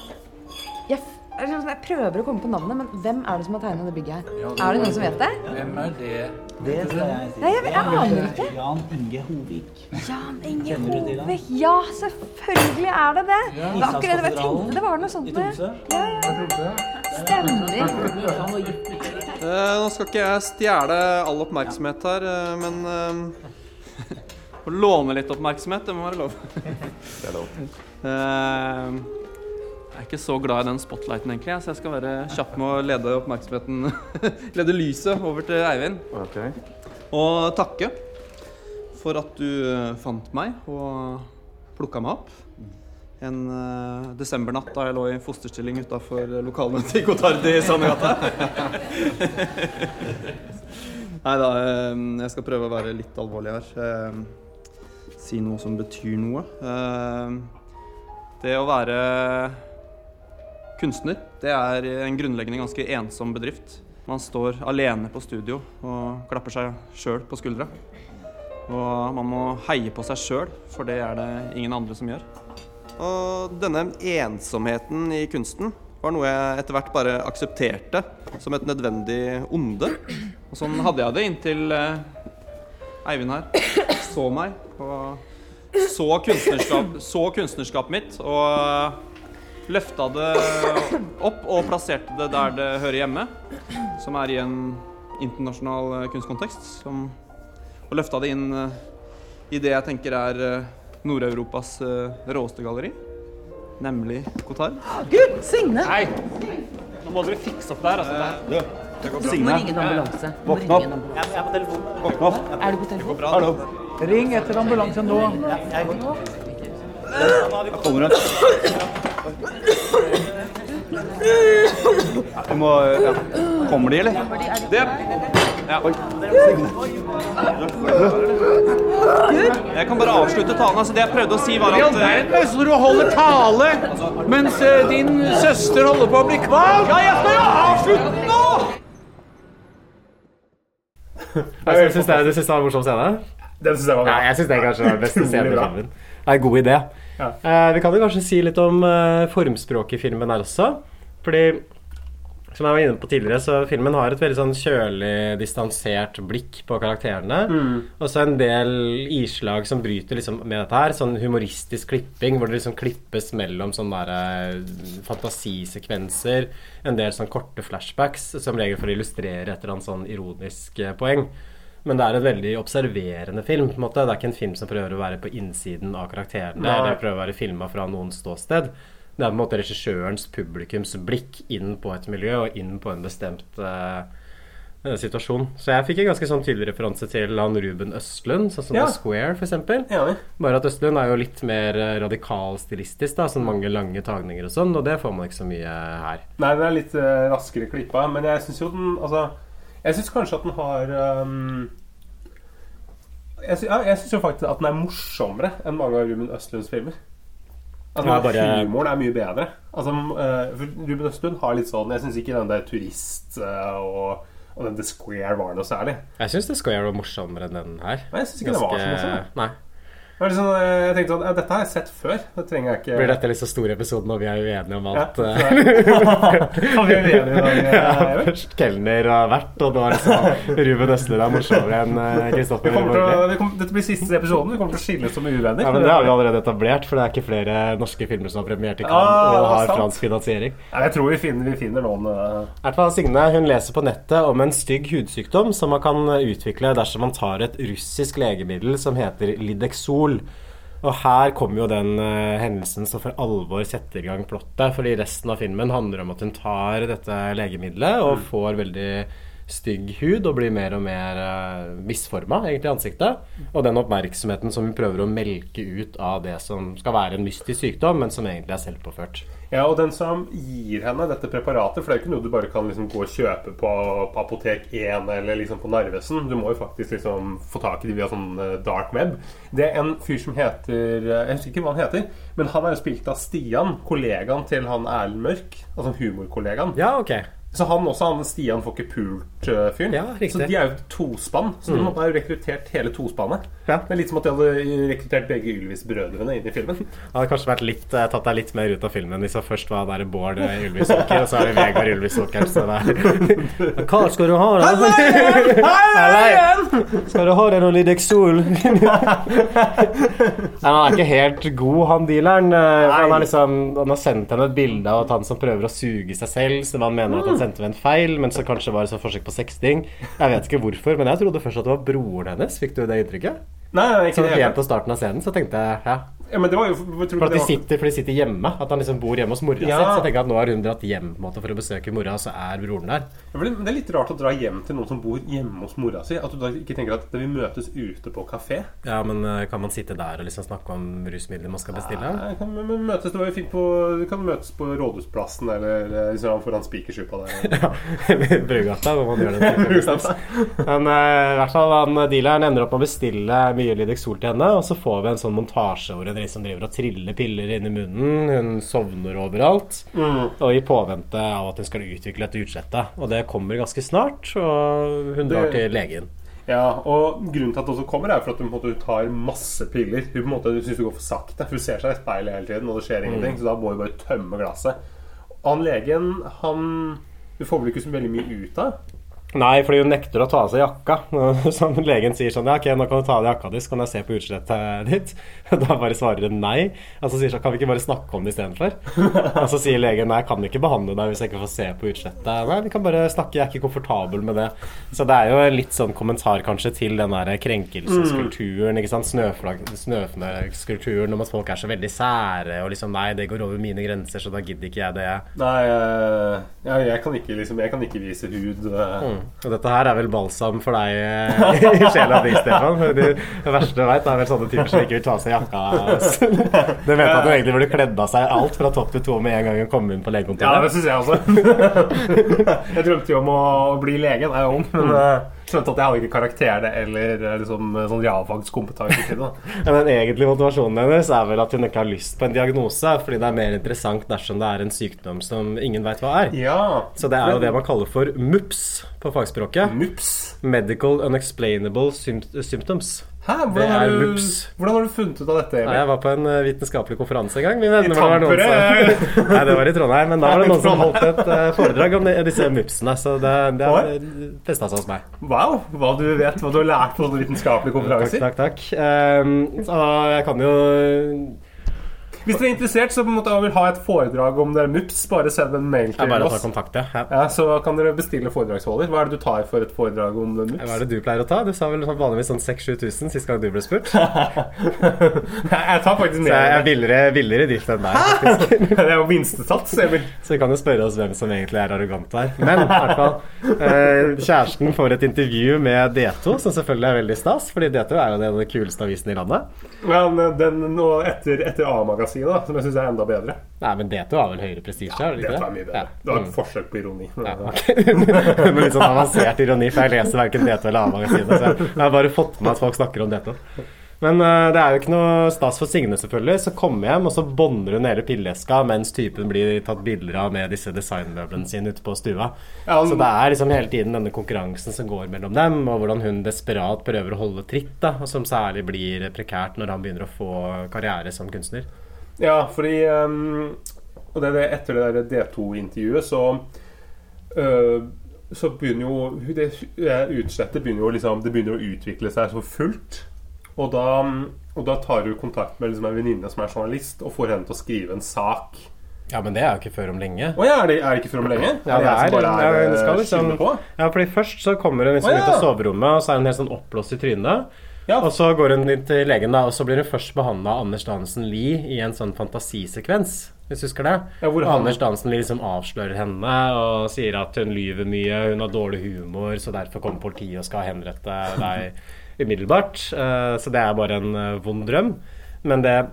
jeg, jeg prøver å komme på navnet, men hvem er det som har tegnet det bygget her? Er det noen som vet det? Hvem er det? Det skal jeg si. Nei, jeg, jeg aner ikke. Jan Inge Hovig. Jan Inge? Hovik. Ja, selvfølgelig er det det. Ja. Det var akkurat det jeg tenkte. Det var noe sånt med Ja, ja. Stemmer. Eh, nå skal ikke jeg stjele all oppmerksomhet her, eh, men eh, Å låne litt oppmerksomhet, det må være lov. det er lov. jeg er ikke så glad i den spotlighten, egentlig, så jeg skal være kjapp med å lede oppmerksomheten Lede lyset over til Eivind. Og takke for at du eh, fant meg og plukka meg opp. En uh, desembernatt da jeg lå i fosterstilling utafor lokalene til Gotardi i Sandegata. Nei da, eh, jeg skal prøve å være litt alvorlig her. Si noe som betyr noe. Det å være kunstner, det er en grunnleggende ganske ensom bedrift. Man står alene på studio og klapper seg sjøl på skuldra. Og man må heie på seg sjøl, for det er det ingen andre som gjør. Og denne ensomheten i kunsten var noe jeg etter hvert bare aksepterte som et nødvendig onde. Og sånn hadde jeg det inntil eh, Eivind her så meg og så kunstnerskap, så kunstnerskapet mitt og løfta det opp og plasserte det der det hører hjemme, som er i en internasjonal eh, kunstkontekst. Som, og løfta det inn eh, i det jeg tenker er eh, Nord-Europas råeste galleri, nemlig Cotard. Gud, Signe! Nei! Nå må dere fikse opp der. altså. Eh, Du må ringe en ambulanse. Du må ringe en ambulanse. Jeg er på telefon. Er du på telefon? Hallo. Ring etter ambulanse nå. Jeg Kommer hun? Du må ja. Kommer de, eller? Det. Ja. Jeg kan bare avslutte talen. Altså, det jeg prøvde å si, var at eh, Så du holder tale mens eh, din søster holder på å bli kvalm? Ja, jeg skal jo avslutte den nå! Jeg syns det, du synes det var en morsom scene? Den syns jeg var Ja, jeg syns det er kanskje den beste scenen i filmen. Er en god idé. Ja. Eh, vi kan jo kanskje si litt om eh, formspråket i filmen her også. Fordi, som jeg var inne på tidligere, så filmen har et veldig sånn kjølig, distansert blikk på karakterene. Og så en del islag som bryter liksom med dette her. Sånn humoristisk klipping, hvor det liksom klippes mellom sånne der, eh, fantasisekvenser. En del sånn korte flashbacks, som regel for å illustrere et eller annet sånn ironisk eh, poeng. Men det er en veldig observerende film. på en måte Det er ikke en film som prøver å være på innsiden av karakterene. Nei. Eller prøver å være filma fra noen ståsted. Det er på en måte regissørens publikums blikk inn på et miljø og inn på en bestemt eh, situasjon. Så jeg fikk en ganske sånn tydelig referanse til han Ruben Østlund, sånn som Ja. The Square, f.eks. Ja. Bare at Østlund er jo litt mer eh, radikal stilistisk, da, sånn mange lange tagninger og sånn, og det får man ikke så mye her. Nei, det er litt uh, raskere klippa, men jeg syns jo den Altså, jeg syns kanskje at den har um, Jeg, sy ja, jeg syns jo faktisk at den er morsommere enn mange av Ruben Østlunds filmer. Altså, Ja, bare- Humoren er mye bedre. Altså, uh, for Ruben Østlund har litt sånn Jeg syns ikke den der turist uh, og Og den The Square var noe særlig. Jeg syns The Square var morsommere enn den her. Nei, jeg synes ikke den var så morsom. Nei. Liksom, eh, jeg tenkte at ja, dette har jeg sett før. Det trenger jeg ikke Blir dette litt så stor episode når vi er uenige om alt? Ja, eh? Vi er uenige dag, Ja, Først kelner og vert, og nå er liksom Ruben Østler er morsommere enn eh, Vi Kristoffer Borge. dette blir siste episoden. Vi kommer til å skilles som uvenner. Ja, men Det har vi allerede etablert, for det er ikke flere norske filmer som har premiert i Cannes Ah, og har sant. fransk finansiering. Ja, jeg tror vi finner, vi finner noen I hvert fall Signe hun leser på nettet om en stygg hudsykdom som man kan utvikle dersom man tar et russisk legemiddel som heter Lidexol. Og her kommer jo den uh, hendelsen som for alvor setter i gang plottet. Fordi resten av filmen handler om at hun tar dette legemiddelet og får veldig stygg hud og blir mer og mer uh, misforma egentlig i ansiktet. Og den oppmerksomheten som hun prøver å melke ut av det som skal være en mystisk sykdom, men som egentlig er selvpåført. Ja, og den som gir henne dette preparatet For det er ikke noe du bare kan liksom gå og kjøpe på, på Apotek 1 eller liksom på Narvesen. Du må jo faktisk liksom få tak i det via sånn eh, dark web. Det er en fyr som heter eh, Jeg husker ikke hva han heter, men han er jo spilt av Stian, kollegaen til han Erlend Mørk. Altså humorkollegaen. Ja, ok Så han også, han Stian får ikke pult-fyren. Ja, så de er jo tospann. Så Mm. de har jo rekruttert hele tospannet. Ja. Det er litt som at de hadde rekruttert begge Ylvis-brødrene inn i filmen. Det hadde kanskje vært litt, eh, tatt deg litt mer ut av filmen hvis det først var der Bård eh, Ylvisåker, og så er det Vegard Ylvisåker. Så det er Hva skal du ha, da? Hei! Skal du ha deg noe Lidexol? Nei, han er ikke helt god, han dealeren. Eh, Han har, liksom, han har sendt henne et bilde av at han som prøver å suge seg selv, så han mener at han sendte henne en feil, men så kanskje var det så forsøk på sexting. Jeg vet ikke hvorfor, men jeg trodde først at det var broren hennes. Fikk du det inntrykket? Nei, nei, ikke det hele helt på starten av scenen så tenkte jeg ja. Ja, men det var jo For at de sitter, for de sitter hjemme. At han liksom bor hjemme hos mora Ja. si. Så jeg tenker at nå har hun dratt hjem måte, for å besøke mora, så er broren der. Ja, det, det er litt rart å dra hjem til noen som bor hjemme hos mora si. At du da ikke tenker at vi møtes ute på kafé. Ja, men eh, kan man sitte der og liksom snakke om rusmidler man skal bestille? Nei, kan vi møtes, det var jo fint på, vi kan møtes på Rådhusplassen eller eh, liksom foran Spikersuppa der. Brugata, hvor man gjør det. Men eh, i hvert fall han dealeren ender opp med å bestille mye Lidexol til henne, og så får vi en sånn montasje hvor hun liksom driver og triller piller inn i munnen. Hun sovner overalt. Mm. Og i påvente av at hun skal utvikle dette utslettet. Og det kommer ganske snart, og hun drar til legen. Ja, og grunnen til at det også kommer, er for at hun, på en måte, tar masse piller. Hun på en måte syns det går for sakte. For hun ser seg i speilet hele tiden, og det skjer ingenting. Mm. Så da må hun bare tømme glasset. Og han legen, han Du får vel ikke så veldig mye ut av. Nei, fordi hun nekter å ta av seg jakka. Som legen sier sånn Ja, ok, nå kan du ta av deg jakka di, så kan jeg se på utslettet ditt. Da bare svarer hun nei. Og så sier sånn Kan vi ikke bare snakke om det istedenfor? Og så sier legen nei, jeg kan ikke behandle deg hvis jeg ikke får se på utslettet. Nei, vi kan bare snakke, jeg er ikke komfortabel med det. Så det er jo litt sånn kommentar kanskje til den der krenkelseskulturen, ikke sant. Snøflagg- om at folk er så veldig sære og liksom Nei, det går over mine grenser, så da gidder ikke jeg det. Nei, jeg, jeg, kan ikke, liksom, jeg kan ikke vise hud. eh. Mm. Og dette her er vel balsam for deg eh, i sjela di, Stefan. Det, det verste du veit, er vel sånne typer som ikke vil ta av seg jakka. Du vet at du egentlig burde kledd av seg alt fra topp til tå med en gang hun kom inn på Ja, det syns jeg også. jeg drømte jo om å bli lege var ung, men eh, skjønte at jeg hadde ikke karakterene eller eh, liksom, sånn realfagskompetanse til det. Den egentlige motivasjonen hennes er vel at hun ikke har lyst på en diagnose, fordi det er mer interessant dersom det er en sykdom som ingen veit hva er. Ja. Så det er jo det man kaller for MUPS på fagspråket. MUPS? Medical Unexplainable Symptoms. Hæ? Hvordan har, du, hvordan har du funnet ut av dette? Nei, Emil? jeg var på en eh, vitenskapelig konferanse en gang. Mine venner, I Tampere? Nei, det var i Trondheim. Men da var det noen som holdt et eh, foredrag om disse mupsene. Så det, det festa seg hos meg. Wow, hva du vet, hva du har lært på sånne vitenskapelige konferanser. Takk, takk, takk. Um, så jeg kan jo Hvis dere er interessert så måtte, en vil ha et foredrag om det MUPS, bare send en mail til oss. kontakt, ja. ja. Så kan dere bestille foredragsholder. Hva er det du tar for et foredrag om MUPS? Hva er det du pleier å ta? Du sa vel sånn vanligvis sånn 6000-7000 sist gang du ble spurt. jeg tar faktisk mer. Så jeg er billigere, billigere drift enn deg. det er jo minstesats, Emil. Så vi kan jo spørre oss hvem som egentlig er arrogant her. Men i hvert fall. Eh, kjæresten får et intervju med D2, som selvfølgelig er veldig stas, fordi D2 er jo den kuleste avisen i landet. Men den nå etter, etter A-magasinet, da, som jeg syns er enda bedre Nei, men D2 har vel høyere prestisje? Ja, det Det ikke er mye bedre. Ja. Det var et Mm. forsøk på ironi. Ja, okay. Litt sånn avansert ironi, for jeg leser verken D2 eller A-magasinet. Så jeg har bare fått med at folk snakker om D2. Men uh, det er jo ikke noe stas for Signe, selvfølgelig. Så kommer hjem, og så bånder hun hele pilleeska mens typen blir tatt bilder av med disse designmøblene sine ute på stua. Ja, men- Så det er liksom hele tiden denne konkurransen som går mellom dem, og hvordan hun desperat prøver å holde tritt, da, og som særlig blir prekært når han begynner å få karriere som kunstner. Ja, fordi um, Og det er det etter det der D2-intervjuet, så uh, Så begynner jo Det utslettet begynner jo liksom Det begynner å utvikle seg så fullt. Og da, og da tar du kontakt med liksom en venninne som er journalist, og får henne til å skrive en sak. Ja, men det er jo ikke før om lenge. Å ja, er det, er det ikke før om lenge? Ja, det er, bare er, skal øh, liksom, ja, fordi Først så kommer hun liksom Å, ja. ut av soverommet, og så er hun helt sånn oppblåst i trynet. Og så går hun inn til legen, da, og så blir hun først behandla av Anders Dansen Lie i en sånn fantasisekvens. Hvis du husker det? Ja, hvor han- Anders Dansen Lie liksom avslører henne og sier at hun lyver mye, hun har dårlig humor, så derfor kommer politiet og skal henrette deg umiddelbart. Eh, Så det er bare en eh, vond drøm. Men det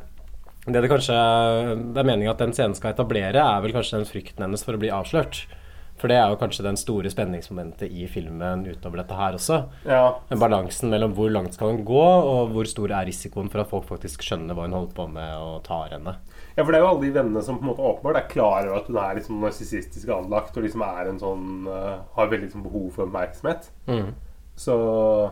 det det kanskje det er meningen at den scenen skal etablere, er vel kanskje den frykten hennes for å bli avslørt. For det er jo kanskje den store spenningsmomentet i filmen utover dette her også. Ja. Balansen mellom hvor langt skal hun gå, og hvor stor er risikoen for at folk faktisk skjønner hva hun holder på med, og tar henne. Ja, for det er jo alle de vennene som på en måte åpenbart er klar over at hun er liksom narsissistisk anlagt og liksom er en sånn øh, har veldig liksom behov for oppmerksomhet. Mm. Så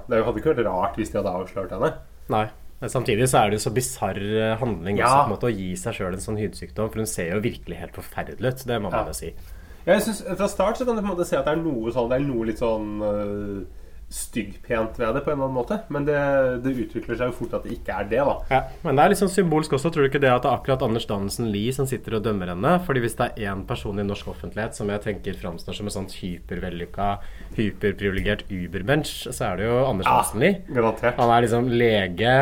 det hadde ikke vært rart hvis de hadde avslørt henne. Nei. Men samtidig så er det jo så bisarr eh, handling Ja. også, på en måte, å gi seg sjøl en sånn hudsykdom. For hun ser jo virkelig helt forferdelig ut. Det må man Ja. jo si. Jeg synes, Fra start så kan du på en måte se at det er noe sånn Det er noe litt sånn uh, styggpent ved det, på en eller annen måte. Men det, det utvikler seg jo fort at det ikke er det, da. Ja, men det er litt sånn symbolsk også, tror du ikke det at det er akkurat Anders Danielsen Lie som sitter og dømmer henne? Fordi hvis det er én person i norsk offentlighet som jeg tenker framstår som en sånn hypervellykka, hyperprivilegert ubermensch, så er det jo Anders Ja, Danielsen Lie. Han er liksom lege,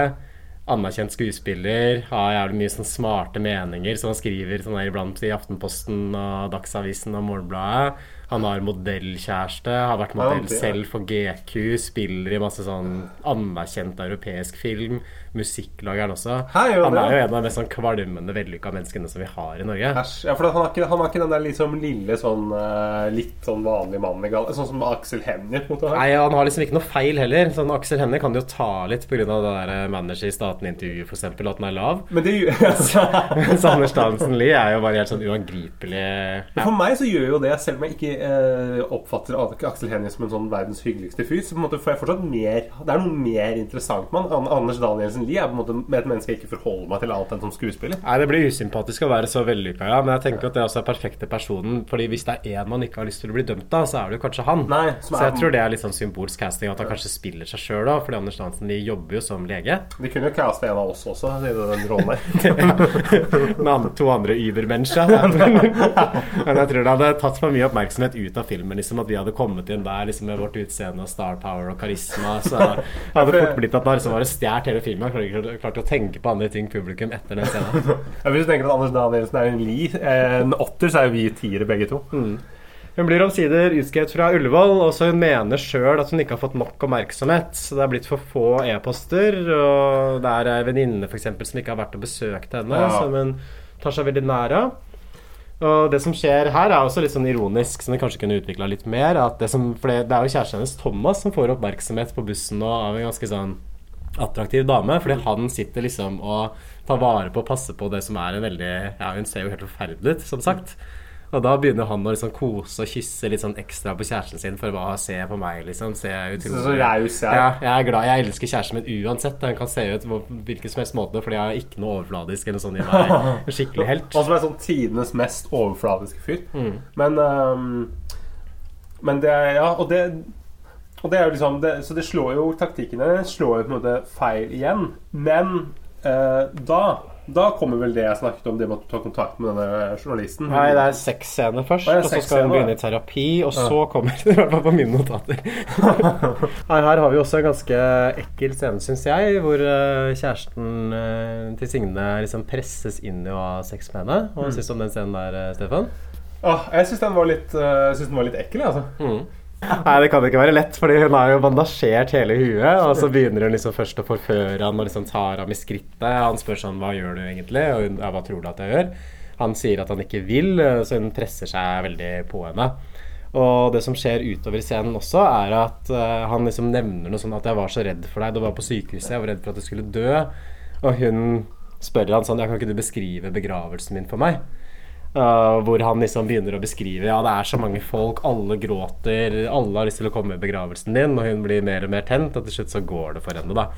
anerkjent skuespiller, har jævlig mye sånn smarte meninger, som han skriver sånn der iblant i Aftenposten og Dagsavisen og Morgenbladet. Han har modellkjæreste, har vært modell selv for GQ, spiller i masse sånn anerkjent europeisk film. Musikklager han også. Hei, jo, han er jo en av de mest sånn kvalmende, vellykka menneskene som vi har i Norge. Æsj. Ja, for han har, ikke, han har ikke den der liksom lille sånn øh, litt sånn vanlig mann i galla Sånn som Aksel Hennie. Nei, Han har liksom ikke noe feil heller. Sånn Aksel Hennie kan jo ta litt pga. det der manager i staten-intervjuet, f.eks., at den er lav. Men det gjør Mens Anders Danielsen Lie er jo bare helt sånn uangripelig ja. For meg så gjør jo det, selv om jeg ikke eh, oppfatter Aksel Hennie som en sånn verdens hyggeligste fyr, så på en måte får jeg fortsatt mer Det er noe mer interessant med han. Anders Danielsen Lie er på en måte med et menneske jeg ikke forholder meg til annet enn som skuespiller. Nei, Det blir usympatisk å være så vellykka, ja. Men jeg tenker at det også er perfekte personen. Fordi hvis det er én man ikke har lyst til å bli dømt av, så er det jo kanskje han. Nei, som så er- jeg tror det er litt sånn symbolsk casting, at han kanskje spiller seg sjøl òg. Fordi Anders Danielsen de jobber jo som lege. De kunne jo caste en av oss også i den rollen der. Med to andre übermennesker. Men jeg tror det hadde tatt for mye oppmerksomhet ut av filmen. Liksom At vi hadde kommet inn der liksom med vårt utseende og star power og karisma. Så det hadde fort blitt at man liksom bare stjålet hele filmen. Jeg klarte ikke klart å tenke på andre ting publikum etter den scenen. Ja, hvis du tenker at Anders Danielsen er en li, eh, en åtter, så er jo vi tiere begge to. Hun blir omsider utskrevet fra Ullevål, og så hun mener sjøl at hun ikke har fått nok oppmerksomhet. Så det er blitt for få e-poster, og det er ei venninne eksempel som ikke har vært og besøkt henne, Ja. som hun tar seg veldig nær av. Og det som skjer her, er også litt sånn ironisk, som vi kanskje kunne utvikla litt mer. At det, som, for det, det er jo kjæresten hennes, Thomas, som får oppmerksomhet på bussen nå av en ganske sånn attraktiv dame. Fordi han sitter liksom og tar vare på og passer på det som er en veldig Ja, hun ser jo helt forferdelig ut, som sagt. Og da begynner han å liksom kose og kysse litt sånn ekstra på kjæresten sin for å se på meg, liksom. Se utrolig Så- så raus er. Ja, jeg er glad. Jeg elsker kjæresten min uansett. Han kan se ut på hvilken som helst måte, fordi jeg har ikke noe overfladisk eller sånn i meg. Skikkelig helt. Han som er sånn tidenes mest overfladiske fyr. Mm. Men um, Men det er Ja, og det og det er jo liksom det, Så det slår jo taktikkene slår jo på en måte feil igjen. Men eh, da da kommer vel det jeg snakket om, det med å ta kontakt med denne journalisten. Nei, det er seks scener først, og så skal hun begynne i terapi, og Ja. så kommer det i hvert fall på mine notater. Her, her har vi også en ganske ekkel scene, syns jeg, hvor eh, kjæresten eh, til Signe liksom presses inn i å ha sex med henne. Hva Mm. syns du om den scenen der, eh, Stefan? Ah, jeg syns den, den var litt ekkel, jeg, altså. Nei, det kan ikke være lett, fordi hun har jo bandasjert hele huet. Og så begynner hun liksom først å forføre han og liksom tar ham i skrittet. Han spør sånn 'Hva gjør du egentlig?' Og hun 'Ja, hva tror du at jeg gjør?' Han sier at han ikke vil, så hun presser seg veldig på henne. Og det som skjer utover scenen også, er at uh, han liksom nevner noe sånn at 'jeg var så redd for deg, du var på sykehuset, jeg var redd for at du skulle dø'. Og hun spør han sånn 'ja, kan ikke du beskrive begravelsen min for meg'? Uh, hvor han liksom begynner å beskrive Ja, det er så mange folk, alle gråter, alle har lyst til å komme i begravelsen din, og hun blir mer og mer tent, og til slutt så går det for henne, da.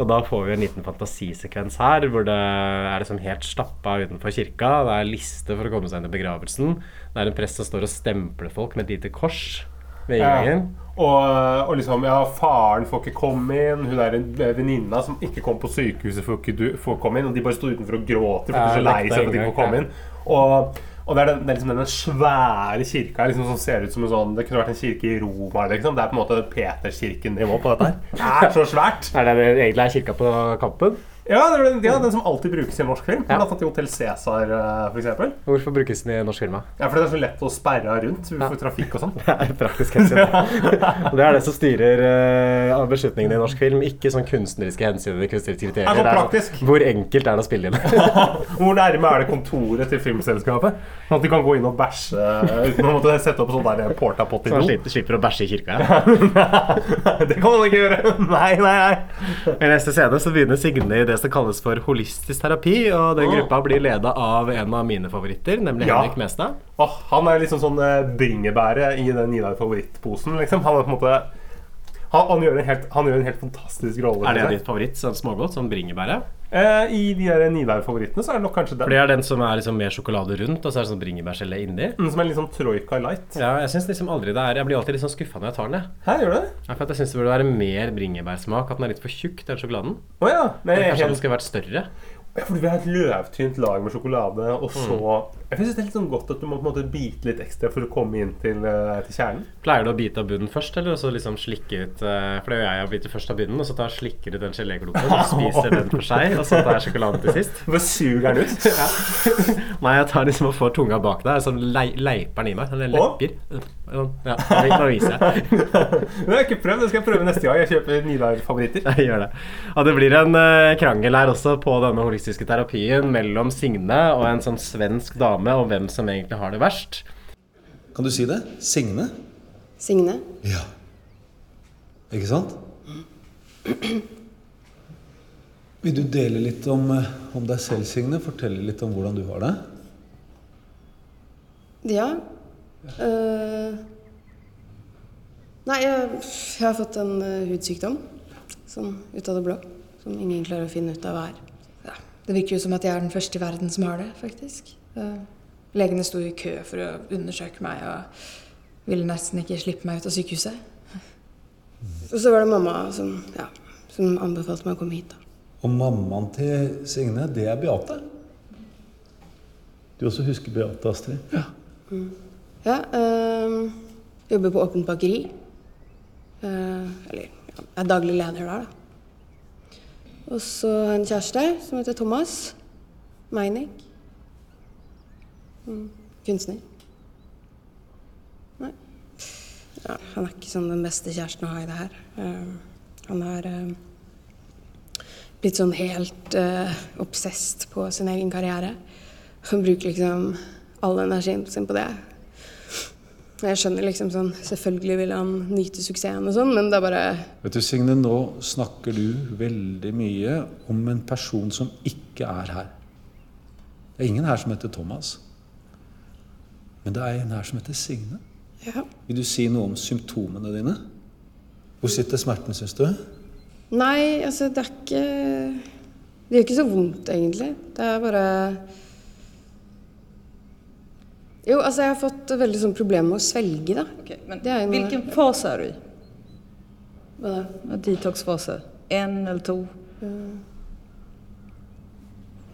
Og da får vi en liten fantasisekvens her hvor det er liksom helt stappa utenfor kirka. Det er liste for å komme seg inn i begravelsen. Det er en prest som står og stempler folk med et lite kors ved Ja. Og, og liksom, ja, faren får ikke komme inn. Hun er en venninna som ikke kom på sykehuset, får ikke du får komme inn. Og de bare står utenfor og gråter for de er så lei seg for at de får komme inn. Og, og det er, den, liksom denne svære kirka liksom, som ser ut som en sånn Det kunne vært en kirke i Roma. Liksom. Det er på en måte Peterskirken-nivå på dette her. Det er så svært. Er det egentlig er kirka på Kampen? Ja, det ble, ja, den som alltid brukes i en norsk film. Blant annet i Hotell Cæsar, f.eks. for eksempel. Hvorfor brukes den i norsk film? Ja, for det er så lett å sperre rundt for trafikk og sånn. Det er praktisk hensyn. Det er det som styrer uh, beslutningene i norsk film. Ikke sånn kunstneriske hensyn kunstneriske. Er det er praktisk? sånn, hvor enkelt er det å spille inn? Hvor nærme er det kontoret til filmselskapet? Sånn at de kan gå inn og bæsje uten å måtte sette opp sånn der portapott i Så man slipper, slipper å bæsje i kirka. Ja. det kan man ikke gjøre. Nei, nei, nei. I neste scene så begynner Signe i det som kalles for holistisk terapi. Og den gruppa blir leda av en av mine favoritter, nemlig Ja. Henrik Mestad. Oh, han er liksom sånn eh, bringebæret i den Nidar favorittposen, liksom. Han er på en måte han, han, gjør en helt, han gjør en helt fantastisk rolle. Er det ditt favoritt sånn smågodt? Sånn bringebæret? Eh, I de der Nidar-favorittene så er det nok kanskje den. For det er den som er liksom mer sjokolade rundt, og så er det sånn bringebærgelé inni. Mm, Som er sånn Troika light. Ja, jeg synes liksom aldri det er Jeg blir alltid litt sånn skuffa når jeg tar den. jeg. Hæ, gjør det? Ja, for jeg syns det burde være mer bringebærsmak. At den er litt for tjukk, den sjokoladen. Å ja. Nei, Kanskje helt- den skulle vært større. Ja, for du vil ha et løvtynt lag med sjokolade, og så Mm. Jeg synes det er litt sånn godt at du må på en måte bite litt ekstra for å komme inn til, eh, til kjernen. Pleier du å bite av bunnen først, eller så liksom slikke ut eh, For det gjør jeg, jeg biter først av bunnen, og så tar slikker ut den geléklumpen og spiser den for seg, og så tar jeg sjokoladen til sist. Bare suger den ut? ja. Nei, jeg tar liksom og får tunga bak deg, sånn lei, leiper den i meg. Eller Å? lepper. Ja, det viser jeg. Det har jeg ikke prøvd. Det skal jeg prøve neste gang jeg kjøper Nidar-favoritter. Jeg gjør det. Og det blir en eh, krangel her også på denne holistiske terapien mellom Signe og en sånn svensk dame om hvem som egentlig har det verst. Kan du si det? Signe? Signe? Ja. Ikke sant? Vil du dele litt om, eh, om deg selv, Signe? Fortelle litt om hvordan du har det? Ja. Uh, nei, jeg, jeg har fått en uh, hudsykdom. Sånn ut av det blå. Som ingen klarer å finne ut av hva er. Ja, det virker jo som at jeg er den første i verden som har det, faktisk. Eh, legene sto i kø for å undersøke meg og ville nesten ikke slippe meg ut av sykehuset. Og så var det mamma som, ja, som anbefalte meg å komme hit. da. Og mammaen til Signe, det er Beate. Du også husker Beate, Astrid? Ja. Mm. Ja, øh, jobber på åpent bakeri. Uh, eller ja, er daglig leder der, da. Og så en kjæreste som heter Thomas Meinik. Mm. Kunstner. Nei. Ja, han er ikke sånn den beste kjæresten å ha i det her. Uh, han har uh, blitt sånn helt uh, obsesst på sin egen karriere. Han bruker liksom all energien sin på det. Jeg skjønner liksom sånn Selvfølgelig vil han nyte suksessen og sånn, men det er bare Vet du, Signe, nå snakker du veldig mye om en person som ikke er her. Det er ingen her som heter Thomas. Men det er en her som heter Signe. Ja. Vil du si noe om symptomene dine? Hvor sitter smerten, syns du? Nei, altså, det er ikke Det gjør ikke så vondt, egentlig. Det er bare Jo, altså, jeg har fått veldig sånn problemer med å svelge, da. men det er noe- Hvilken fase er du i? Hva da? Detox-fase? En eller to? Jeg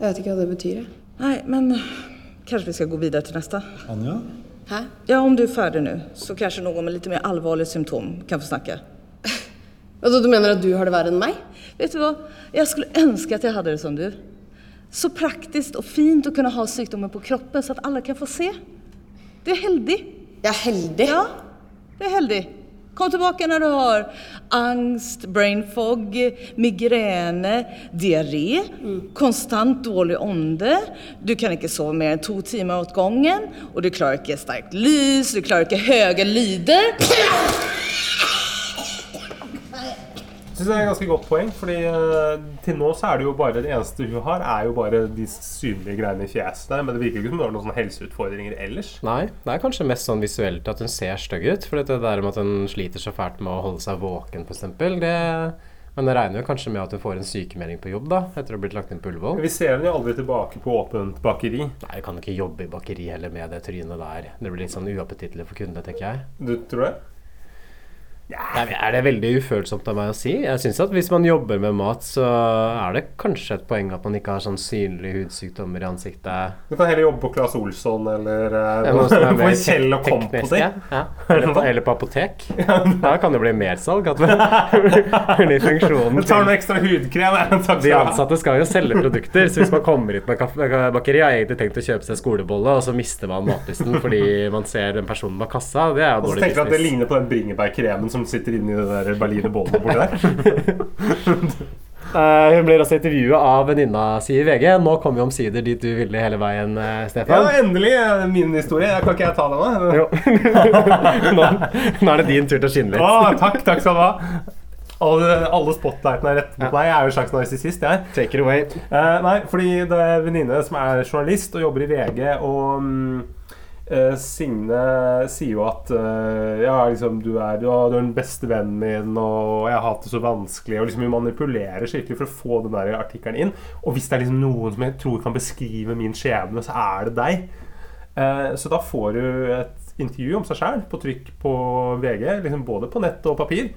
vet ikke hva det betyr. jeg. Nei, men kanske vi ska gå vidare till nästa. Anja? Hæ? Ja, om du är färdig nu så kanske någon med lite mer allvarliga symptom kan få snacka. Altså, du mener at du har det verre enn meg? Vet du vad? Jag skulle önska att jag hade det som du. Så praktiskt och fint att kunna ha sjukdomen på kroppen så att alla kan få se. Det är heldig. Jag är heldig? Ja, det är heldig. Kom tilbake når du har angst, brain fog, migrene, diaré, konstant dårlig ånde. Du kan ikke sove mer enn to timer åt gangen, og du klarer ikke sterkt lys, du klarer ikke høye lyder. Synes det er et ganske godt poeng, fordi eh, til nå så er det jo bare det eneste hun har, er jo bare de synlige greiene i fjeset der, men det virker ikke som hun har noen sånne helseutfordringer ellers. Nei, det er kanskje mest sånn visuelt at hun ser stygg ut. For det der med at hun sliter så fælt med å holde seg våken, f.eks. Det Men jeg regner jo kanskje med at hun får en sykemelding på jobb da, etter å ha blitt lagt inn på Ullevål. Vi ser henne jo aldri tilbake på åpent bakeri. Nei, jeg kan ikke jobbe i bakeri heller med det trynet der. Det blir litt sånn uappetittlig for kundene, tenker jeg. Du tror det? Er det veldig ufølsomt av meg å si? Jeg syns at hvis man jobber med mat, så er det kanskje et poeng at man ikke har sånn synlige hudsykdommer i ansiktet. Du kan heller jobbe på Claes Olsson eller på Kjell og Company. ja. Eller, på, eller på apotek. Da kan det bli mersalg. At fordi funksjonen tar noe ekstra hudkrem. De ansatte skal jo selge produkter, så hvis man kommer hit med bakeri har egentlig tenkt å kjøpe seg skolebolle, og så mister man matlysten fordi man ser den personen bak kassa, det er jo Og så dårlig tenker du at det business. ligner på den bringebærkremen som sitter inni det der berline bålet borti der. Uh, hun blir også intervjuet av venninna si i VG. Nå kommer vi omsider dit du ville hele veien, Stefan. Ja, endelig er min historie. Kan ikke jeg ta den, da? Nå, nå er det din tur til å skinne litt. Oh, takk, takk skal du ha. Alle, alle spotlightene er rett mot meg. Jeg er jo en slags narsissist. Take it away. Eh, nei, fordi det er en venninne som er journalist og jobber i VG, og eh, Signe sier jo at eh, Ja, liksom, du er, du er den beste vennen min, og jeg har hatt det så vanskelig. Og liksom Hun manipulerer skikkelig for å få den der artikkelen inn. Og hvis det er liksom noen som jeg tror kan beskrive min skjebne, så er det deg. Eh, så da får du et intervju om seg sjæl på trykk på VG, liksom både på nett og papir.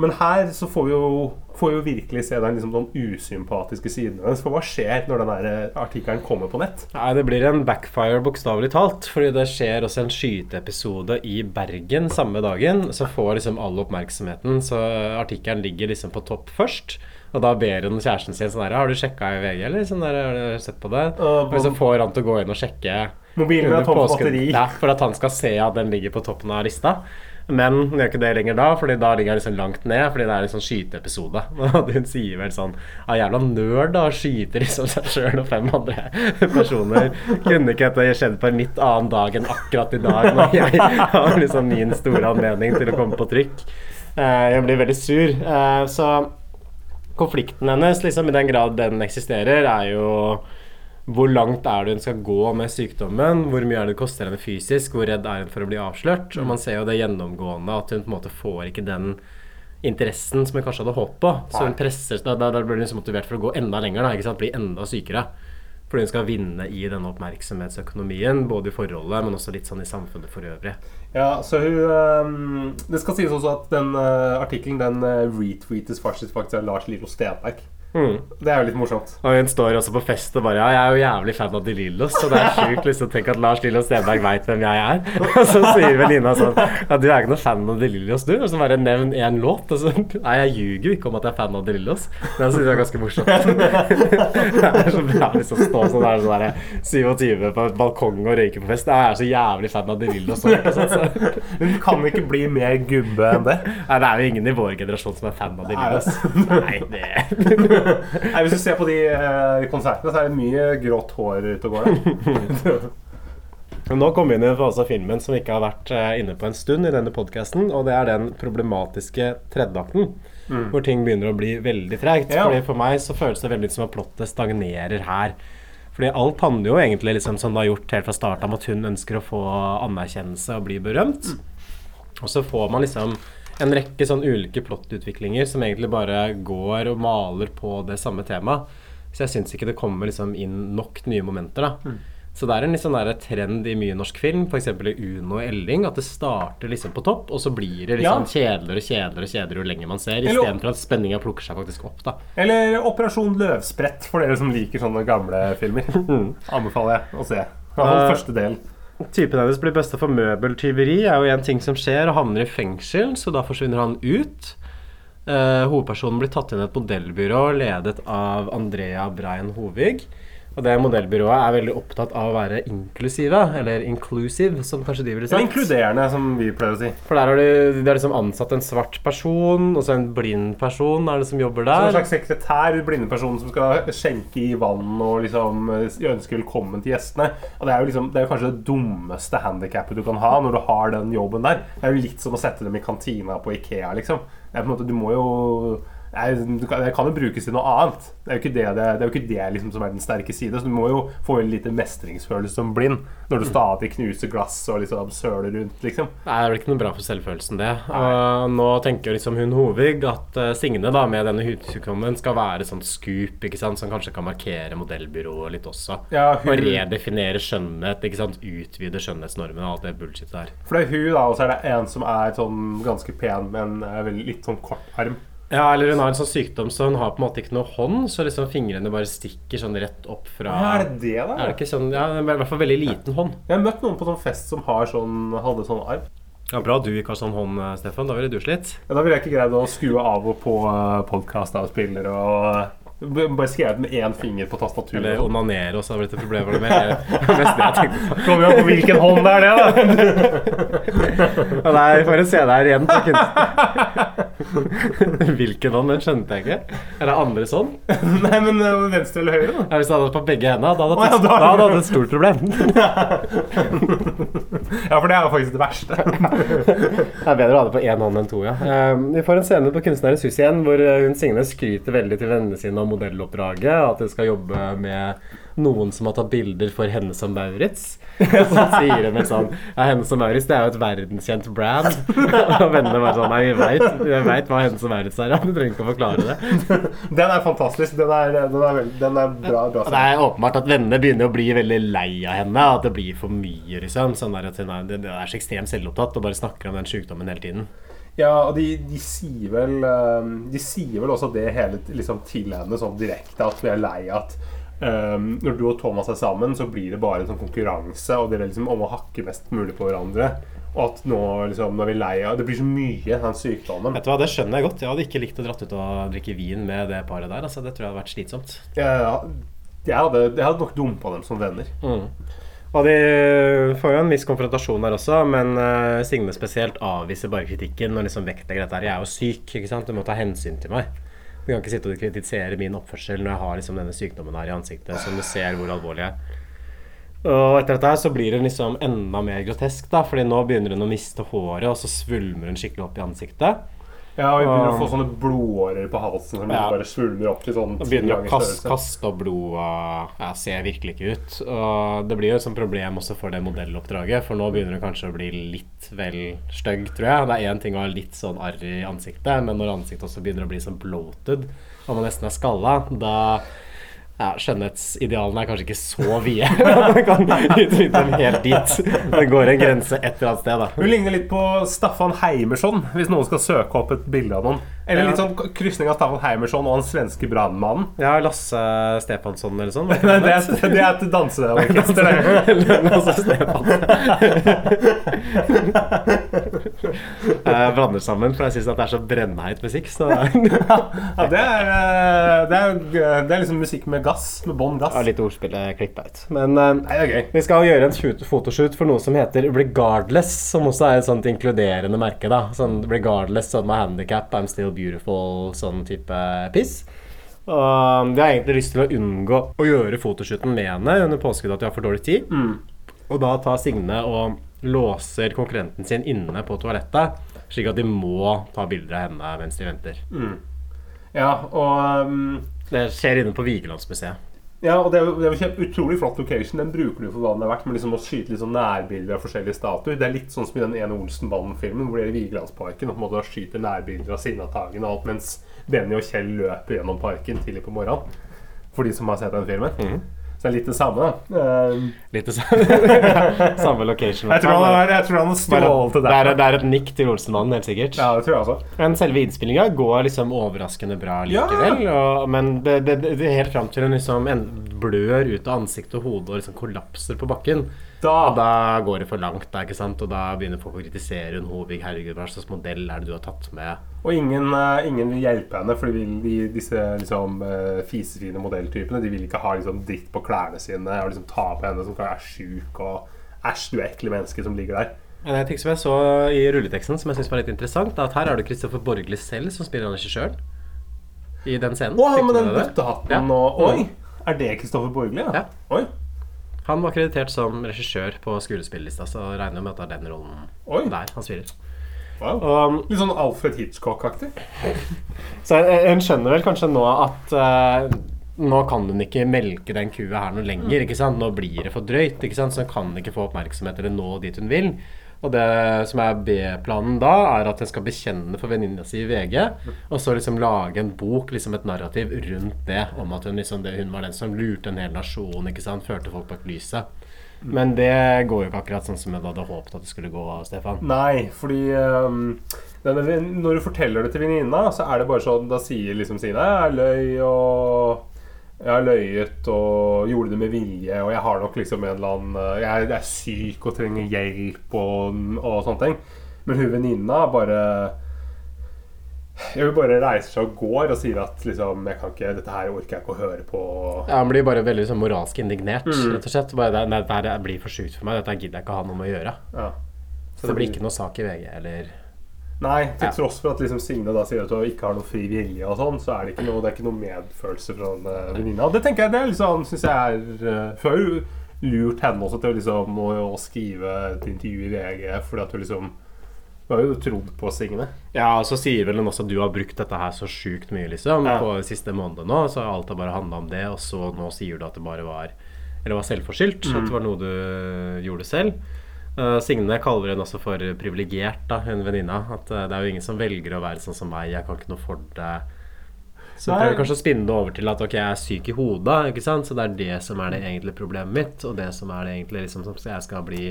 Men her så får vi jo, får vi jo virkelig se den, liksom, den usympatiske siden hennes. For hva skjer når den eh, artikkelen kommer på nett? Nei, Det blir en backfire, bokstavelig talt. Fordi det skjer også en skyteepisode i Bergen samme dagen. Så får liksom all oppmerksomheten. Så artikkelen ligger liksom på topp først. Og da ber hun kjæresten sin sånn her Har du sjekka i VG, eller? Sånn der, har du sett på det? Uh, og så får han til å gå inn og sjekke Mobilen er tom for batteri. Ja, for at han skal se at den ligger på toppen av lista. Men hun gjør ikke det lenger da, Fordi da ligger jeg liksom langt ned. Fordi det er en sånn skyteepisode. Og hun sier vel sånn Ja, jævla nerd, da. Skyter liksom seg sjøl og fem andre personer. Kunne ikke dette skjedd på en litt annen dag enn akkurat i dag, når jeg har liksom min store anledning til å komme på trykk? Eh, Jeg blir veldig sur. Eh, Så konflikten hennes, liksom, i den grad den eksisterer, er jo hvor langt er det hun skal gå med sykdommen? Hvor mye er det det koster henne fysisk? Hvor redd er hun for å bli avslørt? Og man ser jo det gjennomgående at hun på en måte får ikke den interessen som hun kanskje hadde håpet på. Så hun presser Da, da, da blir hun så motivert for å gå enda lenger, da, ikke sant? bli enda sykere. Fordi hun skal vinne i denne oppmerksomhetsøkonomien, både i forholdet, men også litt sånn i samfunnet for øvrig. Ja, så hun ehm, Det skal sies også at den uh, artikkelen den uh, retweetes faktisk faktisk av Lars Lillo Stenberg. Mm. Det er jo litt morsomt. Og hun står også på fest og bare Ja, jeg er jo jævlig fan av De Lillos, så det er sjukt liksom, tenk at Lars Lillo Stenberg veit hvem jeg er. Og så sier venninna sånn Ja, du er ikke noe fan av De Lillos, du? Og så bare nevn én låt. Og så Nei, jeg ljuger jo ikke om at jeg er fan av De Lillos. Men jeg syns det er ganske morsomt. det er så bra liksom å stå sånn der, sånn der 27 på et balkong og røyke på fest. Jeg er så jævlig fan av De Lillos. og så- Hun kan ikke bli mer gubbe enn det. Nei, det er jo ingen i vår generasjon som er fan av De Lillos. Nei, det Nei, Hvis du ser på de eh, konsertene, så er det mye grått hår ute og går. Men nå kommer vi inn i en fase av filmen som vi ikke har vært eh, inne på en stund i denne podkasten, og det er den problematiske tredjeakten. Mm. Hvor ting begynner å bli veldig tregt. Ja. Fordi For meg så føles det veldig som at plottet stagnerer her. Fordi alt handler jo egentlig liksom som det har gjort helt fra starten om at hun ønsker å få anerkjennelse og bli berømt. Og så får man liksom en rekke sånn ulike plottutviklinger som egentlig bare går og maler på det samme temaet. Så jeg syns ikke det kommer liksom inn nok nye momenter, da. Mm. Så det er en litt sånn trend i mye norsk film, f.eks. i Uno og Elling, at det starter liksom på topp, og så blir det liksom kjedeligere og kjedeligere kjedeligere jo lenger man ser, istedenfor at spenninga plukker seg faktisk opp, da. Eller Operasjon Løvsprett, for dere som liker sånne gamle filmer. Anbefaler jeg å se. I hvert fall Eh, første del. Typen hennes blir besta for møbeltyveri, er jo en ting som skjer, og havner i fengsel, så da forsvinner han ut. Eh, hovedpersonen blir tatt inn i et modellbyrå ledet av Andrea Brein Hovig. Og det modellbyrået er veldig opptatt av å være inklusive, eller inclusive, som kanskje de ville Ja, sagt. inkluderende, som vi pleier å si. For der har de, de har liksom ansatt en svart person, og så en blind person er det som jobber der. Som en slags sekretær, blinde person som skal skjenke i vann og liksom eh, ønske velkommen til gjestene. Og det er jo liksom, det er jo kanskje det dummeste handikappet du kan ha når du har den jobben der. Det er jo litt som å sette dem i kantina på Ikea, liksom. Det er på en måte, du må jo du det kan jo brukes til noe annet. Det er jo ikke det, det, det, er jo ikke det liksom, som er den sterke side. Så du må jo få en liten mestringsfølelse som blind når du stadig knuser glass og liksom søler rundt, liksom. Nei, det er vel ikke noe bra for selvfølelsen, det. Og nå tenker liksom hun Hovig at eh, Signe da, med denne hudsykdommen skal være sånn scoop, ikke sant, som kanskje kan markere modellbyrået litt også. Ja, hun- Og redefinere skjønnhet, ikke sant. Utvide skjønnhetsnormen og alt det bullshit der. For det er hun, da, og så er det en som er sånn ganske pen, men er litt sånn kort arm. Ja, eller hun har en sånn sykdom så hun har på en måte ikke noe hånd, så liksom fingrene bare stikker sånn rett opp fra Ja, er det det, da? Er det ikke sånn, ja, i hvert fall veldig liten hånd. Jeg har møtt noen på sånn fest som har sånn, hadde sånn arm. Ja, Bra du ikke har sånn hånd, eh, Stefan. Da ville du slitt. Ja, da ville jeg ikke greid å skru av og på podkastavspiller og bare skrevet med én finger på tastaturet. Eller onanere også har blitt et problem. Det mest. Kommer jo an på hvilken hånd det er, det, da. Ja, Nei, for se deg her igjen folkens. Hvilken hånd? Den skjønte jeg ikke. Er det andre sånn? Nei, men eh, venstre eller høyre, da? Ja, hvis du hadde hatt på begge hendene, da hadde Å, ja, da- da hadde du et stort problem. Ja, for det er jo faktisk det verste. Det er bedre å ha det på én hånd enn to, ja. Eh, Vi får en scene på Kunstnerens hus igjen hvor eh, hun Signe skryter veldig til vennene sine om modelloppdraget. At hun skal jobbe med noen som har tatt bilder for henne som Maurits. Og så sier hun sånn Ja, henne som Maurits, det er jo et verdenskjent brand. Og vennene bare sånn Nei, vi veit, hva henne som Maurits er, ja. Du trenger ikke å forklare det. Den er fantastisk. Den er, den er, den er bra. bra Det er åpenbart at vennene begynner å bli veldig lei av henne. At det blir for mye, liksom. Sånn der at hun er, det er så ekstremt selvopptatt og bare snakker om den sykdommen hele tiden. Ja, og de, de sier vel eh, De sier vel også det hele liksom, til henne sånn direkte, at vi er lei at eh, når du og Thomas er sammen, så blir det bare en sånn konkurranse, og det er liksom om å hakke mest mulig på hverandre. Og at nå liksom, når vi er lei av Det blir så mye, den sykdommen. Vet du hva, Det skjønner jeg godt. Jeg hadde ikke likt å dratt ut og drikke vin med det paret der. Altså, det tror jeg hadde vært slitsomt. Jeg, jeg, hadde, jeg hadde nok dumpa dem som venner. Mm. Og de får jo en viss konfrontasjon der også, men eh, Signe spesielt avviser bare kritikken og liksom vektlegger dette her. Jeg er jo syk, ikke sant. Du må ta hensyn til meg. Du kan ikke sitte og kritisere min oppførsel når jeg har liksom denne sykdommen her i ansiktet, som du ser hvor alvorlig er. Og etter dette så blir hun liksom enda mer grotesk, da, fordi nå begynner hun å miste håret, og så svulmer hun skikkelig opp i ansiktet. Ja, og vi begynner å få sånne blodårer på halsen som Ja. bare svulmer opp til sånn begynner å størrelse. kaste opp blodet. ja, ser virkelig ikke ut. Og det blir jo et sånt problem også for det modelloppdraget, for nå begynner det kanskje å bli litt vel stygg, tror jeg. Det er én ting å ha litt sånn arr i ansiktet, men når ansiktet også begynner å bli sånn bloated, og man nesten er skalla, da ja, Skjønnhetsidealene er kanskje ikke så vide. Man kan utvide dem helt dit. Det går en grense et eller annet sted, da. Hun ligner litt på Staffan Heimersson, hvis noen skal søke opp et bilde av noen. Eller litt sånn krysning av Staffan Heimersson og han svenske brannmannen. Ja, Lasse Stefansson eller sånn. Nei, det, er, det er et danseorkester. Lasse Jeg blander sammen, for jeg syns det er så brennheit musikk. Så Ja, det er, eh, det, er, det er liksom musikk med gass. Med bånn gass. Ja, litt ordspill er klippa ut. Men eh, vi skal gjøre en fotoshoot for noe som heter Regardless, som også er et sånt inkluderende merke. da Sånn Regardless, sånn med handikap, I'm still beautiful, sånn type piss. Og de har egentlig lyst til å unngå å gjøre fotoshooten med henne under påskudd at de har for dårlig tid. Og da tar Signe og låser konkurrenten sin inne på toalettet, slik at de må ta bilder av henne mens de venter. Mm. Ja, og um, Det skjer inne på Vigelandsmuseet. Ja, og det er jo, det er utrolig flott location. Den bruker du for hva den er verdt, men liksom å skyte litt sånn nærbilder av forskjellige statuer. Det er litt sånn som i den ene Olsenbanden-filmen, hvor det er i Vigelandsparken og på en måte skyter nærbilder av Sinnataggen og alt, mens Benny og Kjell løper gjennom parken tidlig på morgenen. For de som har sett den filmen. Så det er litt det samme, da. Um, Litt det samme. samme location. Jeg tror han jeg tror han har stjålet det der. er, det er et nikk til Olsenmannen, helt sikkert. Ja, det tror jeg også. Men selve innspillinga går liksom overraskende bra likevel. Og, men det, det, det, er helt fram til hun liksom blør ut av ansiktet og hodet og liksom kollapser på bakken. Da. Da går det for langt, da, ikke sant? og da begynner folk å kritisere hun Hovig. Herregud, hva slags modell er det du har tatt med? Og ingen, eh, ingen vil hjelpe henne, for de de, disse liksom, eh, fisefine modelltypene De vil ikke ha liksom, dritt på klærne sine og liksom, ta på henne som kan være sjuk og Æsj, du ekle menneske som ligger der. Men en ting som jeg så i rulleteksten som jeg synes var litt interessant, er at her er det Kristoffer Borgli selv som spiller han regissøren. I den scenen. Å, med den bøttehatten Ja. og Oi! Er det Kristoffer Borgli? Ja. Ja. Oi. Han var kreditert som regissør på skuespillerlista, så regner jeg med at det er den rollen Oi. der han spiller. Wow. Og, Litt sånn Alfred Hitchcock-aktig. så en hun skjønner vel kanskje nå at uh, nå kan hun ikke melke den kua her noe lenger. ikke sant? Nå blir det for drøyt. ikke sant? Så hun kan ikke få oppmerksomhet eller nå dit hun vil. Og det som er B-planen da, er at den skal bekjenne for venninna si i VG, og så liksom lage en bok, liksom et narrativ rundt det, om at hun, liksom, det, hun var den som lurte en hel nasjon, ikke sant, førte folk bak lyset. Men det går jo ikke akkurat sånn som jeg hadde håpet at det skulle gå, Stefan. Nei, fordi um, når du forteller det til venninna, så er det bare sånn Da sier liksom Sine Jeg løy og Jeg har løyet og gjorde det med vilje, og jeg har nok liksom en eller annen eh, Jeg er syk og trenger hjelp og, og sånne ting. Men hun venninna bare Jeg vil bare reiser seg og går og sier at liksom Jeg kan ikke Dette her orker jeg ikke å høre på. Ja, Han blir bare veldig sånn moralsk indignert, Mm. rett og slett. Bare, det, nei, dette blir for sjukt for meg. Dette gidder jeg ikke å ha noe med å gjøre. Ja. Så det blir ikke noe sak i VG, eller Nei, til tross for at liksom Signe da sier at hun ikke har noe fri vilje, og sånn, så er det ikke noe, det er ikke noe medfølelse fra den eh, venninna. Det tenker jeg det liksom, synes jeg er uh, har jo lurt henne også til liksom, å, å skrive et intervju i VG, fordi at hun liksom Hun har jo trodd på Signe. Ja, og så sier vel hun også at du har brukt dette her så sjukt mye, liksom, Ja. på siste månedene nå, så alt har bare handla om det, og så nå sier du at det bare var Eller var selvforskyldt, Mm. at det var noe du gjorde selv. Eh, Signe kaller henne også for privilegert, hun venninna. At uh, det er jo ingen som velger å være sånn som meg, jeg kan ikke noe for det. Så Nei. prøver kanskje å spinne det over til at ok, jeg er syk i hodet, ikke sant? så det er det som er det egentlige problemet mitt, og det som er det egentlig liksom, som jeg skal bli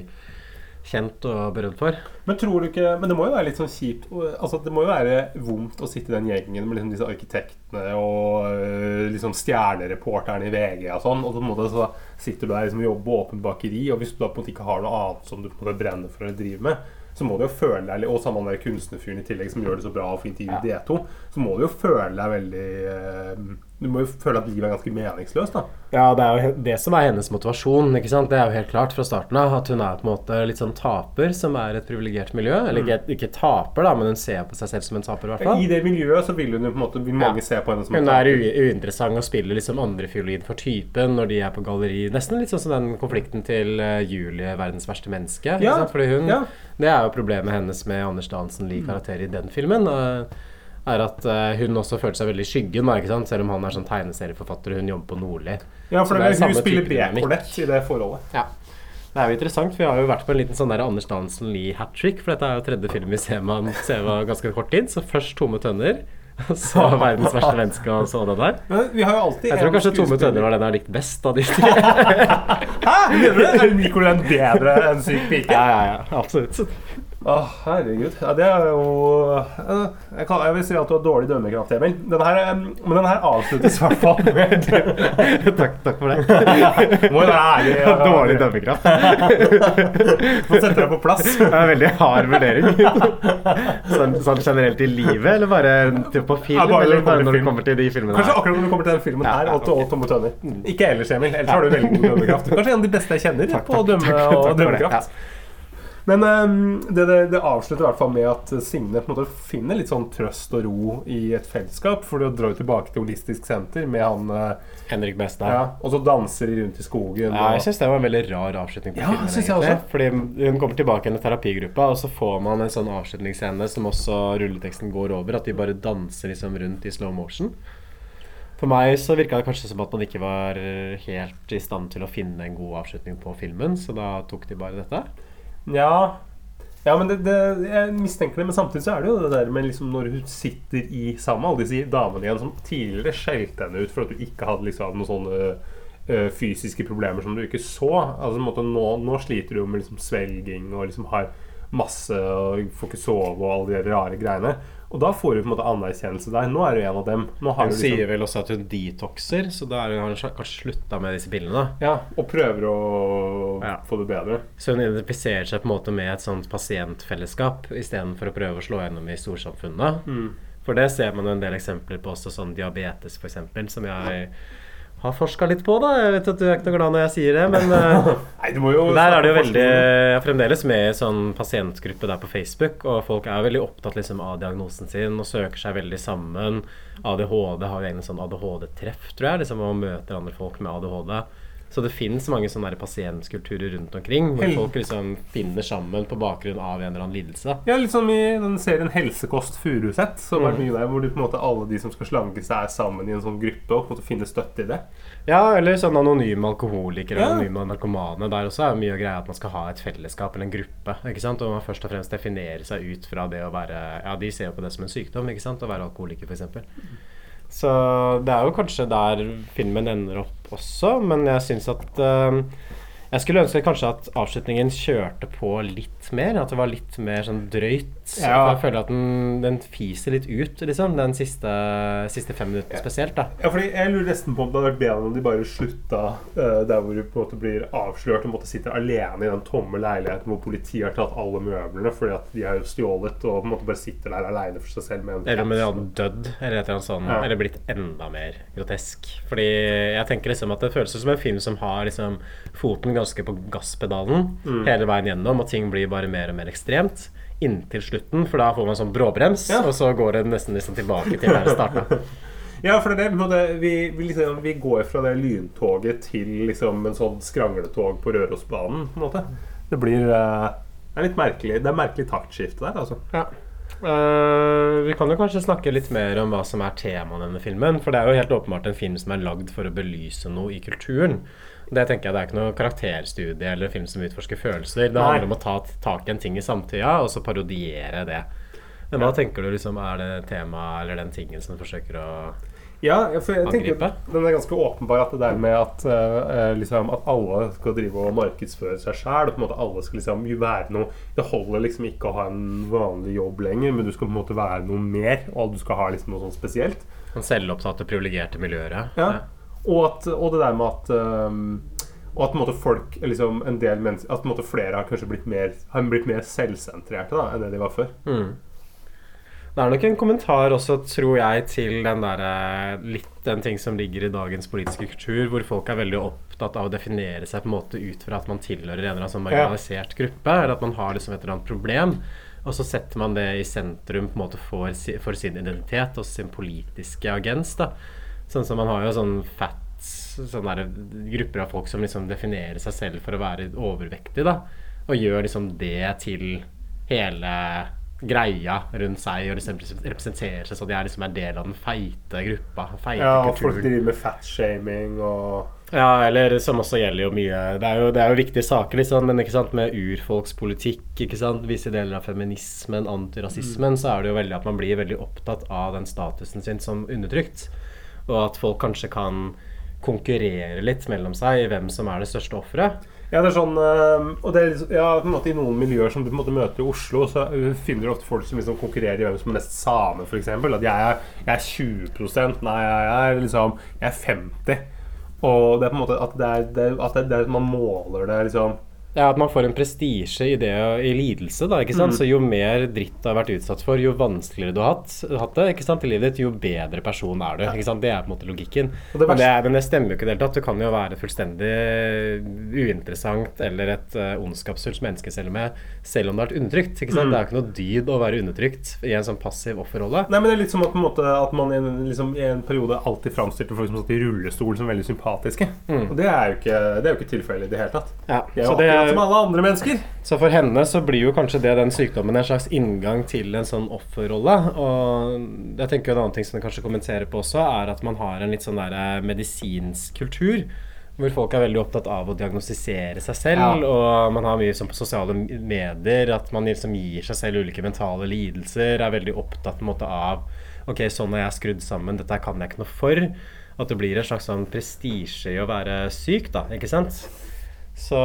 kjent og berømt for. Men tror du ikke Men det må jo være litt sånn kjipt Altså Det må jo være vondt å sitte i den gjengen med liksom disse arkitektene og øh, liksom stjernereporterne i VG og sånn, og på en måte så sitter du der liksom og jobber på åpent bakeri, og hvis du da på en måte ikke har noe annet som du på en måte brenner for å drive med, så må du jo føle deg Og sammen med kunstnerfyren i tillegg som gjør det så bra og får intervju ja. D2, så må du jo føle deg veldig øh, Du må jo føle at livet er ganske meningsløst, da. Ja, det er jo det som er hennes motivasjon. ikke sant? Det er jo helt klart fra starten av at hun er på en måte litt sånn taper, som er et privilegert miljø. Eller ikke, ikke taper, da, men hun ser på seg selv som en taper, i hvert fall. I det miljøet så vil hun jo på en måte Vil mange se på henne som en er Hun er uinteressant og spiller liksom andrefiolin for typen når de er på galleri. Nesten litt sånn som den konflikten til eh, Julie, verdens verste menneske. ikke sant? Fordi hun, ja. Det er jo problemet hennes med Anders Dansen lik karakter i den filmen. eh, er at uh, hun også føler seg veldig i skyggen, da, ikke sant? selv om han er sånn tegneserieforfatter og hun jobber på Nordli. Ja, for det, det er, hun spiller. B-kornett i det forholdet. Ja. Det er jo interessant, for vi har jo vært på en liten sånn der Anders Dahnsen Lie hat trick. For dette er jo tredje film vi ser med ganske kort tid. Så først Tomme tønner, så Verdens verste menneske, og så den der. Men vi har jo alltid Jeg tror kanskje Tomme tønner var den jeg har likt best av de tre. Hæ? Mener du det? Du den bedre enn Syk pike? Ja, ja, ja, absolutt. Å, herregud. Ja, det er jo eh, jeg, kan, jeg vil si at du har dårlig dømmekraft, Emil. Den her, eh, men den her avsluttes i hvert fall med takk, takk for det. Må jo være ærlig. ja. Dårlig dømmekraft. Få sette deg på plass. Det er en veldig hard vurdering. Sånn, sånn generelt i livet, eller bare på film? Ja, bare eller bare når du kommer til de filmene Kanskje her? akkurat når du kommer til den filmen her, og, og Tomme tønner. Ikke ellers, Emil. Ellers har du veldig god dømmekraft. Kanskje en av de beste jeg kjenner på å dømme takk, takk og dømmekraft. Men ehm, det, det, det avslutter i hvert fall med at Signe på en måte finner litt sånn trøst og ro i et fellesskap. For du drar jo tilbake til Holistisk Senter med han eh, Henrik Bestad. Ja, og så danser de rundt i skogen. Ja, jeg syns det var en veldig rar avslutning på Ja, filmen. synes jeg egentlig. også. Fordi Hun kommer tilbake igjen i terapigruppa, og så får man en sånn avslutningsscene som også rulleteksten går over, at de bare danser liksom rundt i slow motion. For meg så virka det kanskje som at man ikke var helt i stand til å finne en god avslutning på filmen, så da tok de bare dette. Ja, ja men det, det, jeg mistenker det. Men samtidig så er det jo det der med liksom når hun sitter i sammen med alle disse damene igjen som tidligere skjelte henne ut for at du ikke hadde liksom noen sånne fysiske problemer som du ikke så. Altså en måte Nå, nå sliter du jo med liksom svelging og liksom har masse og får ikke sove og alle de rare greiene. Og da får du på en måte anerkjennelse der. Nå er du en av dem. Hun du liksom, sier vel også at hun detoxer, så da har hun kanskje slutta med disse pillene. Ja, og prøver å få det bedre. Så hun identifiserer seg på en måte med et sånt pasientfellesskap istedenfor å prøve å slå gjennom i storsamfunnet. Mm. For det ser man jo en del eksempler på, også sånn diabetes f.eks., som jeg har forska litt på. da Jeg vet at du er ikke noe glad når jeg sier det, men eh, Nei, der er det jo veldig Jeg er fremdeles med i sånn pasientgruppe der på Facebook, og folk er veldig opptatt liksom av diagnosen sin og søker seg veldig sammen. ADHD har jo egentlig sånn ADHD-treff, tror jeg, liksom, og møter andre folk med ADHD. Så det finnes mange sånne pasientkulturer rundt omkring, hvor Hel- folk liksom finner sammen på bakgrunn av en eller annen lidelse. Ja, litt som i den serien Helsekost Furuset, som er Mm. mye der, hvor du på en måte alle de som skal slanke seg, er sammen i en sånn gruppe og på en måte finner støtte i det. Ja, eller sånn anonyme alkoholikere Ja. anonyme narkomane. Der også er mye mye greia at man skal ha et fellesskap eller en gruppe. ikke sant? Og man først og fremst definerer seg ut fra det å være Ja, de ser jo på det som en sykdom, ikke sant? Å være alkoholiker, f.eks. Så det er jo kanskje der filmen ender opp også, men jeg syns at eh, jeg skulle ønske kanskje at avslutningen kjørte på litt mer. At det var litt mer sånn drøyt. Ja. Jeg føler at den, den fiser litt ut, liksom. Den siste, siste fem minuttene spesielt. da Ja, fordi Jeg lurer nesten på om det hadde vært bedre om de bare slutta uh, der hvor du på en måte blir avslørt og måtte sitte alene i den tomme leiligheten hvor politiet har tatt alle møblene fordi at de har jo stjålet, og på en måte bare sitter der alene for seg selv med en Eller om de hadde dødd, eller et eller annet sånt. Ja. Eller blitt enda mer grotesk. Fordi jeg tenker liksom at det føles som en film som har liksom foten ganske på gasspedalen Mm. hele veien gjennom, og ting blir bare mer og mer ekstremt. Inntil slutten, for da får man sånn bråbrems, og så går det nesten liksom tilbake til der det starta. Ja, for det er det. Vi, vi, liksom, vi går fra det lyntoget til liksom en sånn skrangletog på Rørosbanen. på en måte. Det blir uh, Det er litt merkelig Det er merkelig taktskifte der, altså. Ja. Uh, vi kan jo kanskje snakke litt mer om hva som er temaet i denne filmen. For det er jo helt åpenbart en film som er lagd for å belyse noe i kulturen. Det tenker jeg det er ikke noe karakterstudie eller film som utforsker følelser. Det Nei. handler om å ta tak i en ting i samtida, og så parodiere det. Men hva tenker du liksom er det temaet eller den tingen som du forsøker å Ja, for jeg tenker angripe? at Den er ganske åpenbar at det der med at, uh, liksom, at alle skal drive og markedsføre seg sjæl. Alle skal liksom være noe Det holder liksom ikke å ha en vanlig jobb lenger, men du skal på en måte være noe mer, og du skal ha liksom noe sånn spesielt. Den selvopptatte, privilegerte miljøet. Ja. Og, at, og det der med at um, Og at en måte folk liksom, en del mennesker, At en måte flere har kanskje blitt mer Har blitt mer selvsentrerte da, enn det de var før. Mm. Det er nok en kommentar også, tror jeg, til den der, eh, litt den ting som ligger i dagens politiske kultur, hvor folk er veldig opptatt av å definere seg på en måte ut fra at man tilhører en eller annen sånn marginalisert gruppe, eller at man har liksom et eller annet problem. Og så setter man det i sentrum på en måte for, for sin identitet og sin politiske agens. da Sånn som man har jo sånn fats Sånne der grupper av folk som liksom definerer seg selv for å være overvektige, da. Og gjør liksom det til hele greia rundt seg og liksom representerer seg så de er liksom en del av den feite gruppa. Feite Ja, folk driver med fatshaming og Ja, eller som også gjelder jo mye Det er jo, det er jo viktige saker, liksom, men ikke sant, med urfolkspolitikk, ikke sant, visse deler av feminismen, antirasismen, så er det jo veldig at man blir veldig opptatt av den statusen sin som undertrykt. Og at folk kanskje kan konkurrere litt mellom seg i hvem som er det største offeret. Ja, det er sånn Og det er liksom, ja, på en måte I noen miljøer som du på en måte møter i Oslo, så finner du ofte folk som liksom konkurrerer i hvem som er mest same, f.eks. At jeg er, jeg er 20% Nei, jeg er liksom Jeg er 50 Og det er på en måte at det er, det, at det, Man måler det liksom Ja, At man får en prestisje i det i lidelse. da, ikke sant? Mm. Så Jo mer dritt du har vært utsatt for, jo vanskeligere du har hatt, hatt det ikke sant, i livet ditt, jo bedre person er du. ikke sant? Det er på en måte logikken. Og det Men det, er- men det stemmer jo ikke i det hele tatt. Du kan jo være fullstendig uinteressant eller et uh, ondskapsfullt menneske selv, med, selv om du har vært undertrykt. ikke sant? Mm. Det er jo ikke noe dyd å være undertrykt i en sånn passiv offerrolle. Nei, men det er litt som at, måte, at man i en, liksom, i en periode alltid framstilte folk som satt i rullestol som veldig sympatiske. Mm. Og det er jo ikke, det er jo ikke tilfellet i det hele tatt. Ja, så det er- som alle andre mennesker. Så for henne så blir jo kanskje det den sykdommen en slags inngang til en sånn offerrolle. Og jeg tenker jo en annen ting som jeg kanskje kommenterer på også, er at man har en litt sånn der eh, medisinsk kultur. Hvor folk er veldig opptatt av å diagnostisere seg selv. Ja. Og man har mye sånn på sosiale medier at man liksom gir seg selv ulike mentale lidelser. Er veldig opptatt på en måte av Ok, sånn er jeg skrudd sammen, dette kan jeg ikke noe for. At det blir en slags sånn prestisje i å være syk, da, ikke sant. Så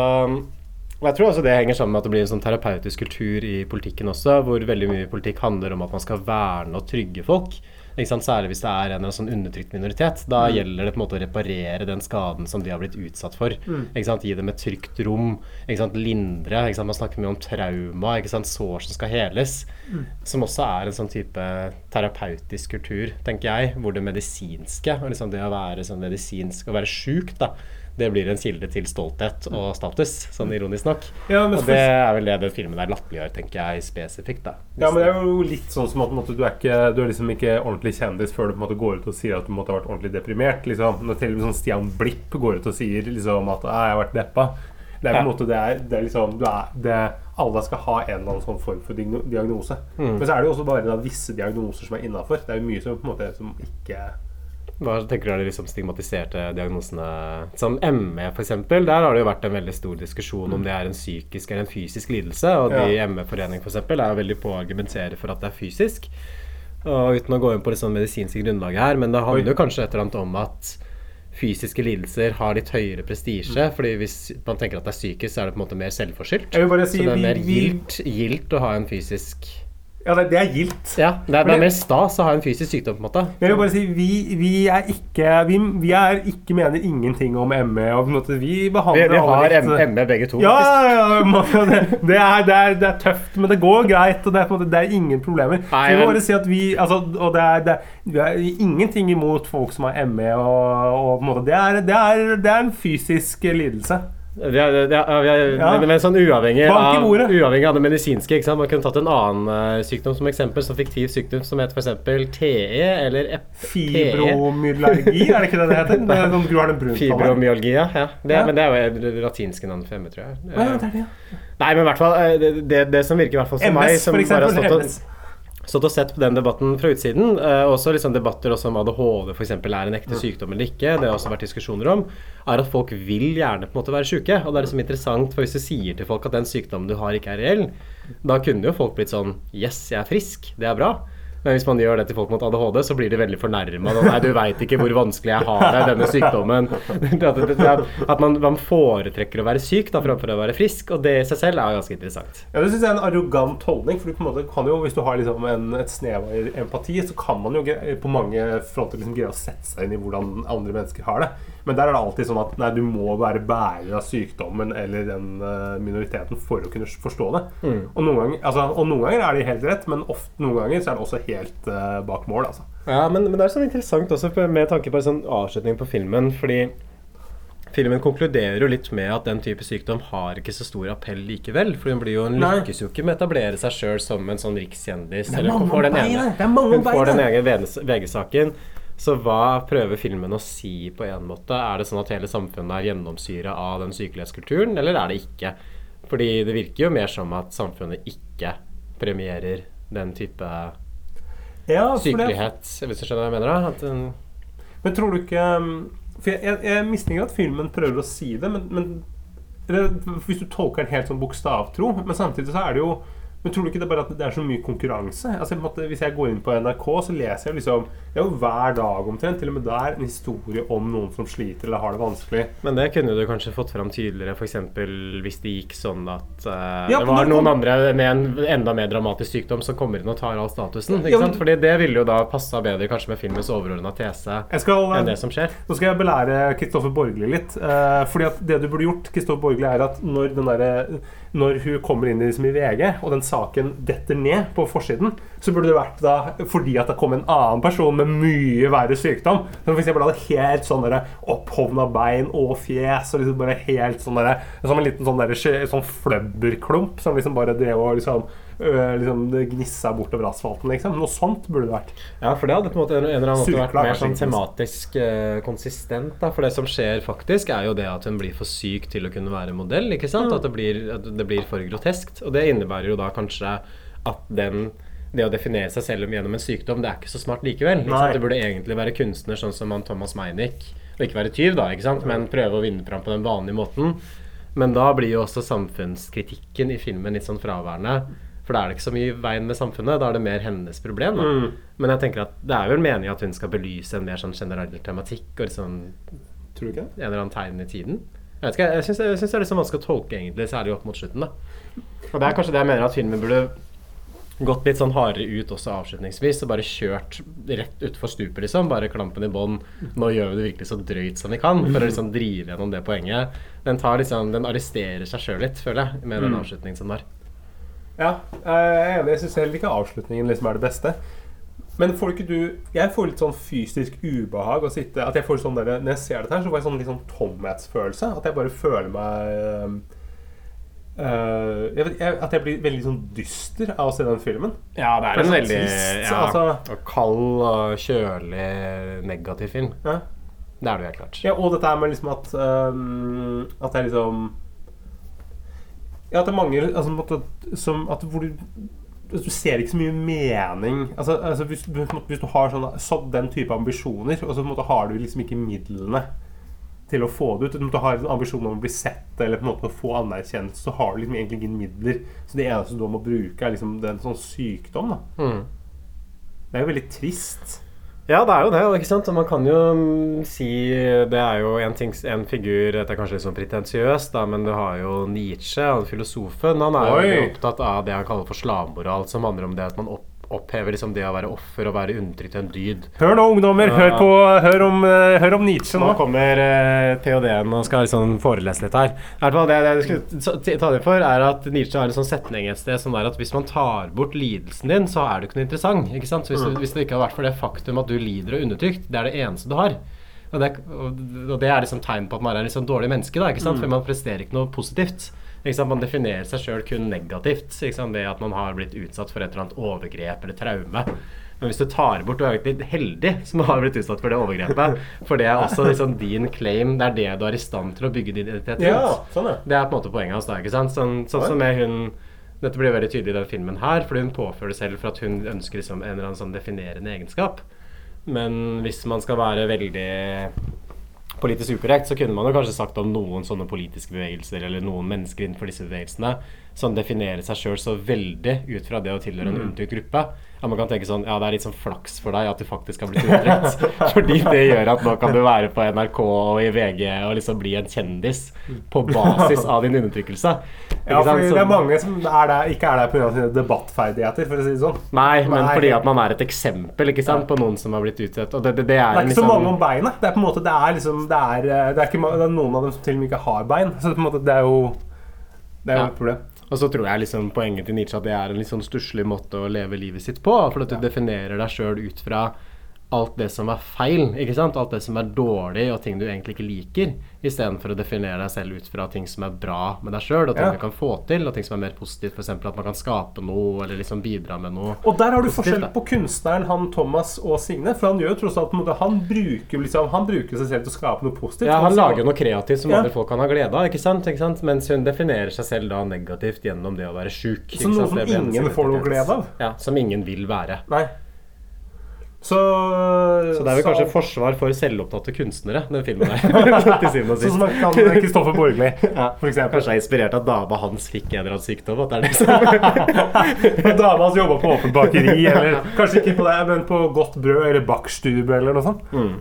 Og jeg tror også det henger sammen med at det blir en sånn terapeutisk kultur i politikken også, hvor veldig mye politikk handler om at man skal verne og trygge folk. Særlig hvis det er en eller annen sånn undertrykt minoritet. Da Mm. gjelder det på en måte å reparere den skaden som de har blitt utsatt for. Mm. Gi dem et trygt rom. Lindre. Man snakker mye om trauma. Sår som skal heles. Mm. Som også er en sånn type terapeutisk kultur, tenker jeg. Hvor det medisinske, og liksom det å være sånn medisinsk, og være sjuk, da. Det blir en kilde til stolthet og status, sånn ironisk nok. Ja, og det er vel det den filmen der latterliggjør, tenker jeg, spesifikt. da Ja, men det er jo litt sånn som at måte, du, er ikke, du er liksom ikke ordentlig kjendis før du på en måte går ut og sier at du måtte ha vært ordentlig deprimert. Liksom. Når til og med sånn Stian Blipp går ut og sier liksom at «Ah, 'jeg har vært deppa'. Det er på en måte det er, det er liksom du er, det, Alle skal ha en eller annen sånn form for diagnose. Mm. Men så er det jo også bare visse diagnoser som er innafor. Det er jo mye som på en måte som ikke Hva tenker du er de liksom stigmatiserte diagnosene? Som ME, f.eks. Der har det jo vært en veldig stor diskusjon om det er en psykisk eller en fysisk lidelse. Og de Ja. ME-forening f.eks. er veldig på å argumentere for at det er fysisk. Og uten å gå inn på det sånn medisinske grunnlaget her, men det handler jo kanskje et eller annet om at fysiske lidelser har litt høyere prestisje. fordi hvis man tenker at det er psykisk, så er det på en måte mer selvforskyldt. Si så det er mer gildt å ha en fysisk Ja, det, det er gildt. Ja, det er, det er mer stas å ha en fysisk sykdom, på en måte. Jeg vil bare si, vi, vi er ikke vi, vi er ikke mener ingenting om ME. Og på en måte, vi behandler Vi- vi alle har litt- ME begge to, Ja, ja, ja, det, det, er, det, er, det er tøft, men det går greit. Og det er, måte, det er ingen problemer. Nei, jeg vil bare si at vi altså, Og det er, det, vi har ingenting imot folk som har ME. Og, og på en måte, det, det, det er en fysisk lidelse. Det er, det er, ja, er, Ja. men, sånn uavhengig av, uavhengig av det medisinske. Ikke sant? Man kunne tatt en annen uh, sykdom som eksempel, som fiktiv sykdom, som heter f.eks. TE eller ep Fibromyalgi, er det ikke det det heter? Det er sånn. Fibromyalgi, ja. ja. Det, Ja. Men det er jo latinske navn for ME, tror jeg. Ja, det er det, Nei, men i hvert fall eh, det, det, som virker i hvert fall som MS, meg, som for eksempel, MS. stått og, sett på den debatten fra utsiden, eh, også liksom debatter også om ADHD f.eks. er en ekte sykdom eller ikke, det har også vært diskusjoner om, er at folk vil gjerne på en måte være syke. Og det er liksom interessant, for hvis du sier til folk at den sykdommen du har, ikke er reell, da kunne jo folk blitt sånn Yes, jeg er frisk. Det er bra. Men hvis man gjør det til folk mot ADHD, så blir de veldig fornærma. Nei, du veit ikke hvor vanskelig jeg har det, denne sykdommen. At, man, man foretrekker å være syk da, framfor å være frisk, og det i seg selv er ganske interessant. Ja, det synes jeg er en arrogant holdning. For du på en måte kan jo, Hvis du har liksom en, et snev av empati, så kan man jo på mange fronter liksom greie å sette seg inn i hvordan andre mennesker har det. Men der er det alltid sånn at nei, du må være bærer av sykdommen eller den eh, minoriteten for å kunne forstå det. Mm. Og, noen ganger, altså, og noen ganger er de helt rett, men ofte, noen ganger så er det også helt uh, bak mål. Altså. Ja, men, men det er sånn interessant også med tanke på en sånn avslutning på filmen, fordi filmen konkluderer jo litt med at den type sykdom har ikke så stor appell likevel. For hun blir jo, hun Nei. lykkes jo ikke med å etablere seg sjøl som en sånn rikskjendis. Er eller hun får den ene, hun får den her. VG VG-saken. Så hva prøver filmen å si på en måte? Er det sånn at hele samfunnet er gjennomsyra av den sykelighetskulturen, eller er det ikke? Fordi det virker jo mer som at samfunnet ikke premierer den type Ja, sykelighet, det- hvis du skjønner hva jeg mener? da? At, um, Men tror du ikke um, For jeg, jeg, jeg mistenker at filmen prøver å si det, men, men eller, Hvis du tolker den helt sånn bokstavtro, men samtidig så er det jo men tror du ikke det er bare at det er så mye konkurranse? Altså, måte, hvis jeg går inn på NRK, så leser jeg liksom jo hver dag omtrent, til og med der, en historie om noen som sliter eller har det vanskelig. Men det kunne du kanskje fått fram tydeligere, f.eks. hvis det gikk sånn at uh, Ja, det var noen andre med en enda mer dramatisk sykdom som kommer inn og tar all statusen. Ikke Ja, men- sant? Fordi det ville jo da passa bedre kanskje med filmens overordna tese Jeg skal, enn det som skjer. Nå skal jeg belære Kristoffer Borgli litt. Uh, fordi at det du burde gjort, Kristoffer Borgli, er at når, den derre- når hun kommer inn liksom, i VG, og den saken detter ned på forsiden, så burde det vært da fordi at det kom en annen person med mye verre sykdom. Som f.eks. hadde helt sånn opphovna bein og fjes, og liksom bare helt sånn Som en liten sånn derre sånn fløbberklump som liksom bare drev og liksom, øh, det gnissa bortover asfalten, liksom. Noe sånt burde det vært. Ja, for det hadde på en måte en, eller annen måte vært mer sånn tematisk uh, konsistent. Da. For det som skjer faktisk, er jo det at hun blir for syk til å kunne være modell. ikke sant? Mm. At, det blir, at det blir for groteskt. Og det innebærer jo da kanskje at den det å definere seg selv gjennom en sykdom, det er ikke så smart likevel. Det burde egentlig være kunstner sånn som han Thomas Meinick. Og ikke være tyv, da, ikke sant? men prøve å vinne fram på den vanlige måten. Men da blir jo også samfunnskritikken i filmen litt sånn fraværende. For da er det ikke så mye i veien med samfunnet, da er det mer hennes problem. Mm. Men jeg tenker at det er vel meningen at hun skal belyse en mer sånn generell tematikk og liksom Tror du ikke en eller annen tegn i tiden. Jeg vet ikke, jeg syns det er litt sånn vanskelig å tolke, egentlig, særlig opp mot slutten. da Og det er kanskje det jeg mener at filmen burde gått litt sånn hardere ut også avslutningsvis og bare kjørt rett utfor stupet, liksom. Bare klampen i bånn. Nå gjør vi det virkelig så drøyt som vi kan, for å liksom drive gjennom det poenget. Den tar liksom Den arresterer seg sjøl litt, føler jeg, med den Mm. avslutningen som den har. Ja, jeg er. Jeg syns heller ikke avslutningen liksom er det beste. Men får ikke du Jeg får litt sånn fysisk ubehag å sitte At jeg får sånn der, Når jeg ser dette her, så får jeg sånn litt sånn tomhetsfølelse. At jeg bare føler meg øh, jeg vet, jeg, At jeg blir veldig sånn dyster av å se den filmen. Ja, det er en sånn veldig trist, ja, altså. og kald og kjølig negativ film. Ja. Det er det jo helt klart. Ja, og dette her med liksom at øhm, At det er liksom Ja, at det er mange altså, som, at hvor du du ser ikke så mye mening altså, altså hvis, hvis du har sånn, så, den type ambisjoner, og så måte har du liksom ikke midlene til å få det ut. Du har ha en ambisjon om å bli sett eller på en måte å få anerkjent, så har du liksom egentlig ingen midler. Så det eneste du må bruke, er liksom det er en sånn sykdom. Da. Mm. Det er jo veldig trist. Ja, det er jo det. Ikke sant? Og man kan jo mm, si Det er jo en, ting, en figur Dette er kanskje litt sånn pretensiøst, men du har jo Nietzsche, han filosofen. Han er Oi. jo opptatt av det han kaller for slavmoral, som handler om det at man opp, opphever liksom det å være offer og være undertrykt til en dyd. Hør nå, ungdommer! Hør, på, hør, om, eh, hør om Nietzsche Nå nå. kommer uh, PhD-en og skal liksom forelese litt her. I hvert fall Det det jeg skulle ta det for, er at Nietzsche har en sånn setning et sted som er at hvis man tar bort lidelsen din, så er du ikke noe interessant. Ikke sant? Så hvis, Mm. det, hvis det ikke har vært for det faktum at du lider og er undertrykt, det er det eneste du har. Og det, og, det er liksom tegn på at man er en sånn dårlig menneske, da, ikke sant? Mm. for man presterer ikke noe positivt. Man definerer seg sjøl kun negativt ved at man har blitt utsatt for et eller annet overgrep eller traume. Men hvis du tar bort Du er egentlig heldig som har blitt utsatt for det overgrepet. For det er også liksom din claim. Det er det du er i stand til å bygge din identitet Ja, sånn, ja. Det er på en måte poenget hans. da, ikke sant? Sånn, sånn som med hun Dette blir veldig tydelig i den filmen her, fordi hun påfører det selv for at hun ønsker liksom en eller annen sånn definerende egenskap. Men hvis man skal være veldig politisk ukorrekt, så kunne man jo kanskje sagt om noen sånne politiske bevegelser eller noen mennesker innenfor disse bevegelsene som definerer seg sjøl så veldig ut fra det å tilhøre en Mm. gruppe. At man kan tenke sånn Ja, det er litt sånn flaks for deg at du faktisk har blitt undertrykt. Fordi det gjør at nå kan du være på NRK og i VG og liksom bli en kjendis på basis av din undertrykkelse. Ja, Så- det er mange som er der, ikke er der pga. sine debattferdigheter, for å si det sånn. Nei, men Nei. fordi at man er et eksempel ikke sant, på noen som har blitt. Og det, det, det er, Det er ikke ikke så liksom- mange om beina. Det er på en måte Det er liksom Det er, eh, det er, ikke, det er noen av dem som til og med ikke har bein. Så på en måte det er jo Det er jo Ja. et problem. Og så tror jeg liksom poenget til Nietzsche at det er en litt sånn stusslig måte å leve livet sitt på. For at du definerer deg sjøl ut fra alt det som er feil, ikke sant? alt det som er dårlig og ting du egentlig ikke liker, istedenfor å definere deg selv ut fra ting som er bra med deg sjøl, og ting Ja. du kan få til, og ting som er mer positivt, f.eks. at man kan skape noe, eller liksom bidra med noe. Og der har du forskjell på kunstneren han Thomas og Signe. For han gjør jo tross alt måte Han bruker liksom Han bruker seg selv til å skape noe positivt. Ja, han lager noe kreativt som Ja. andre folk kan ha glede av, ikke sant? ikke sant? Mens hun definerer seg selv da negativt gjennom det å være sjuk. Som noe sant? som ingen får noe glede av? Ja, som ingen vil være. Nei. Så Så det er vel kanskje så- forsvar for selvopptatte kunstnere, den filmen og Sånn som kan Kristoffer Borgli, Ja, for eksempel. Kanskje er inspirert av dama hans fikk en eller annen sykdom. At det er det som Dama hans jobba på åpent bakeri, eller kanskje ikke på det, men på Godt brød eller bakstube eller noe sånt. Mm.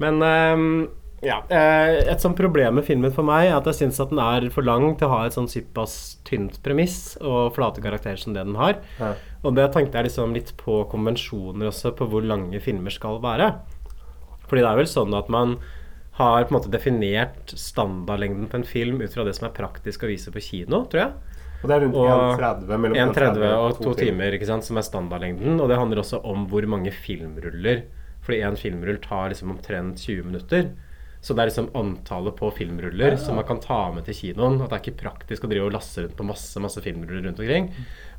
Men um, ja. eh, Et sånt problem med filmen for meg er at jeg syns at den er for lang til å ha et sånn såpass tynt premiss og flate karakterer som det den har. Ja. Og det tenkte jeg liksom litt på konvensjoner også, på hvor lange filmer skal være. Fordi det er vel sånn at man har på en måte definert standardlengden på en film ut fra det som er praktisk å vise på kino, tror jeg. Og det er rundt 1,30 mellom 1,30 og 2 timer, ikke sant, som er standardlengden. Og det handler også om hvor mange filmruller. Fordi én filmrull tar liksom omtrent 20 minutter. Så det er liksom antallet på filmruller Ja. som man kan ta med til kinoen. At det er ikke praktisk å drive og laste rundt på masse masse filmruller rundt omkring.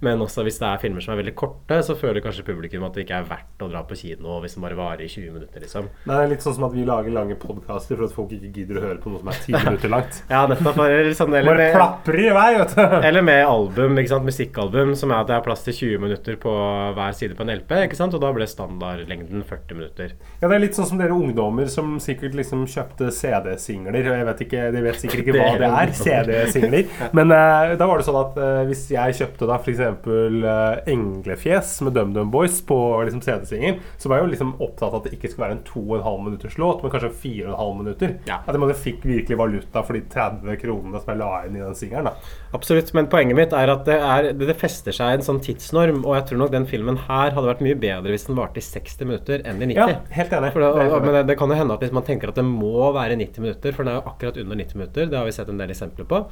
Men også hvis det er filmer som er veldig korte, så føler kanskje publikum at det ikke er verdt å dra på kino hvis den bare varer i 20 minutter, liksom. Det er litt sånn som at vi lager lange podkaster for at folk ikke gidder å høre på noe som er 10 minutter langt. Ja, nettopp. Eller, sånn, eller, Bare plapper i vei, vet du. eller med album, ikke sant? musikkalbum, som er at det er plass til 20 minutter på hver side på en LP. ikke sant? Og da ble standardlengden 40 minutter. Ja, det er litt sånn som dere ungdommer som sikkert liksom kjøpte CD-singler. og Jeg vet ikke, De vet sikkert ikke hva det er, CD-singler. Men uh, da var det sånn at uh, hvis jeg kjøpte da f.eks. Uh, Englefjes med DumDum Boys på liksom, CD-singel, så var jeg jo liksom opptatt av at det ikke skulle være en 2,5 minutters låt, men kanskje 4,5 minutter. At jeg måtte fikk virkelig valuta for de 30 kronene som jeg la inn i den singelen. Absolutt, men poenget mitt er at det, er, det, fester seg en sånn tidsnorm, og jeg tror nok den filmen her hadde vært mye bedre hvis den varte i 60 minutter enn i 90. Ja, helt enig. Det og, men det, det kan jo hende at hvis man tenker at det må være 90 minutter, for den er jo akkurat under 90 minutter, det har vi sett en del eksempler på,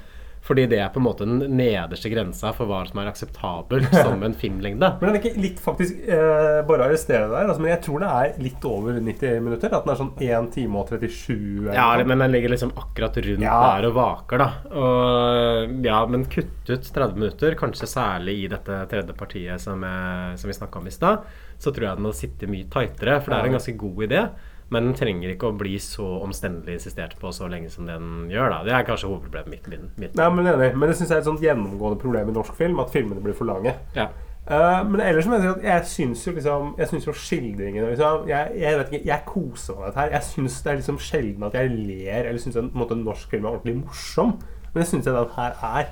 fordi det er på en måte den nederste grensa for hva som er akseptabel som en filmlengde. Men den er ikke litt faktisk eh, Bare arrestere deg. Altså, men jeg tror det er litt over 90 minutter. At den er sånn 1 time og 37 eller Ja, men den ligger liksom akkurat rundt Ja. der og vaker, da. Og, ja, men kutt ut 30 minutter, kanskje særlig i dette tredje partiet som, jeg, som vi snakka om i stad, så tror jeg den hadde sittet mye tightere. For det er en ganske god idé. Men den trenger ikke å bli så omstendelig insistert på så lenge som den gjør. da Det er kanskje hovedproblemet mitt. mitt, mitt. Nei, men enig. Men det syns jeg er et sånt gjennomgående problem i norsk film, at filmene blir for lange. Ja. Uh, men ellers mener jeg at jeg syns jo liksom Jeg synes jo skildringene liksom, jeg, jeg vet ikke, jeg koser meg med dette her. Jeg syns det er liksom sjelden at jeg ler eller syns en, en norsk film er ordentlig morsom. Men det syns jeg den her er.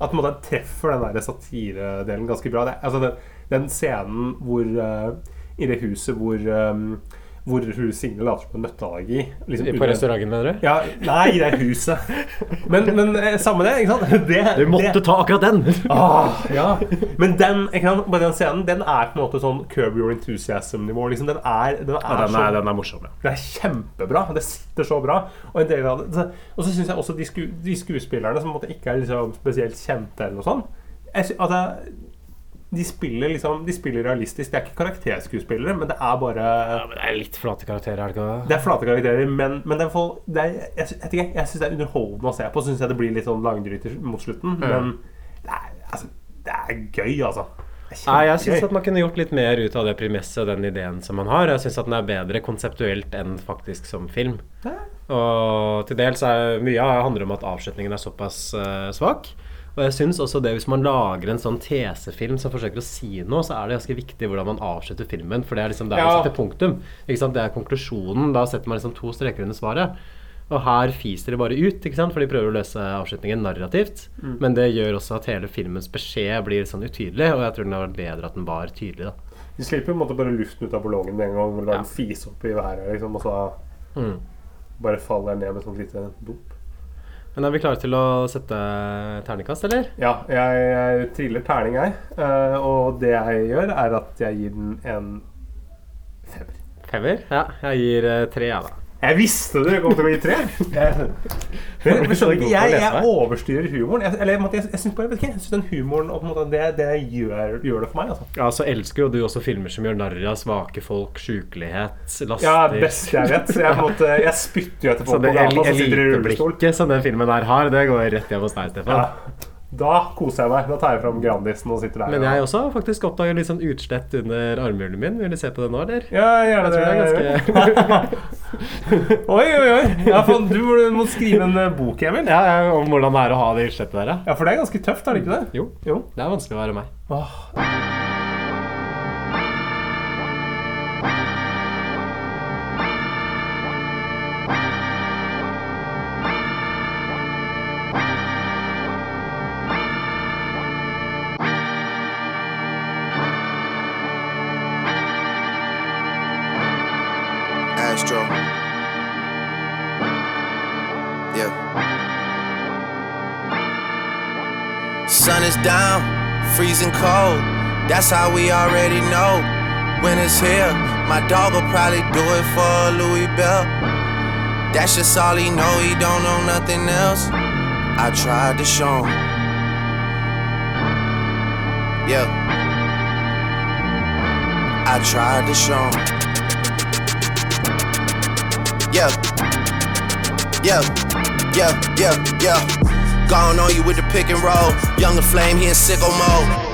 At på en måte, den treffer den der satiredelen ganske bra. Det, altså den, den scenen hvor uh, I det huset hvor um, hvor hun Signe later som en nøtteallergi. liksom På restauranten, mener du? Ja, nei, det er huset. Men, men eh, samme det, ikke sant? Det, Du måtte det- ta akkurat den! Ah, ja. Men den, ikke sant? bare den scenen Den er på en måte sånn Curb Your Enthusiasm-nivå. Liksom. Den er, den er, Ja, den er- så- den er morsom, ja. Den er kjempebra. Det sitter så bra. Og en del av det så- Og så syns jeg også de, sku, de skuespillerne som på en måte ikke er liksom spesielt kjente, eller noe sånt jeg sy altså, de spiller liksom De spiller realistisk. Det er ikke karakterskuespillere, men det er bare ja, men Det er litt flate karakterer, er det ikke det? det er flate karakterer, men, men det er for, det er, jeg, jeg, jeg syns det er underholdende å se på. Syns jeg det blir litt sånn langdryter mot slutten. mm. Men det er, altså, det er gøy, altså. Nei, jeg syns at man kunne gjort litt mer ut av det premisset og den ideen som man har. Jeg syns at den er bedre konseptuelt enn faktisk som film. Og til dels er mye av handler om at avslutningen er såpass uh, svak. Og jeg syns også det hvis man lager en sånn tesefilm som forsøker å si noe, så er det ganske viktig hvordan man avslutter filmen, for det er liksom der Ja. man setter punktum. Det er konklusjonen. Da setter man liksom to streker under svaret. Og her fiser det bare ut, ikke sant? for de prøver å løse avslutningen narrativt. Mm. Men det gjør også at hele filmens beskjed blir sånn utydelig, og jeg tror den hadde vært bedre at den var tydelig. da De slipper på en måte bare luften ut av ballongen med en gang og lar den fise opp i været, liksom, og så Mm. bare faller den ned med sånn lite dop. Men er vi klare til å sette terningkast, eller? Ja, jeg, jeg triller terning, jeg. Uh, og det jeg gjør, er at jeg gir den en Femmer? Ja, jeg gir uh, tre, jeg, da. Jeg visste du kom til å gi tre! Jeg, jeg, jeg, ikke, jeg, jeg overstyrer humoren. Jeg, eller jeg, jeg, syns bare, vet ikke, jeg synes den humoren og på en måte, det, det gjør, gjør det for meg. Altså. Ja, så elsker jo du også filmer som gjør narr av svake folk, sykelighet, laster Ja, best jeg vet. Så jeg, måte, jeg spytter jo etter Så folk det på gata som sitter i rullestol. eliteblikket som den filmen der har, det går rett hjem hos deg, Stefan. Ja. Da koser jeg meg. Da tar jeg fram Grandisen og sitter der. Men jeg også faktisk oppdaget litt sånn utslett under armhulen min. Vil du se på det nå, eller? Ja, gjerne Jeg tror det er ganske Oi, oi, oi. Ja, for, du må- skrive en eh, bok, Emil. Ja, ja, Om hvordan det er å ha det utslettet der, ja. Ja, for det er ganske tøft, er det ikke det? Jo. Det er vanskelig å være meg. Astro. Down, freezing cold. That's how we already know. When it's here, my dog will probably do it for Louis Bell. That's just all he know, he don't know nothing else. I tried to show him. Yeah. I tried to show him. Yeah. Yeah. Yeah, yeah, yeah. Gone on you with the pick and roll. Younger flame, he in sicko mode.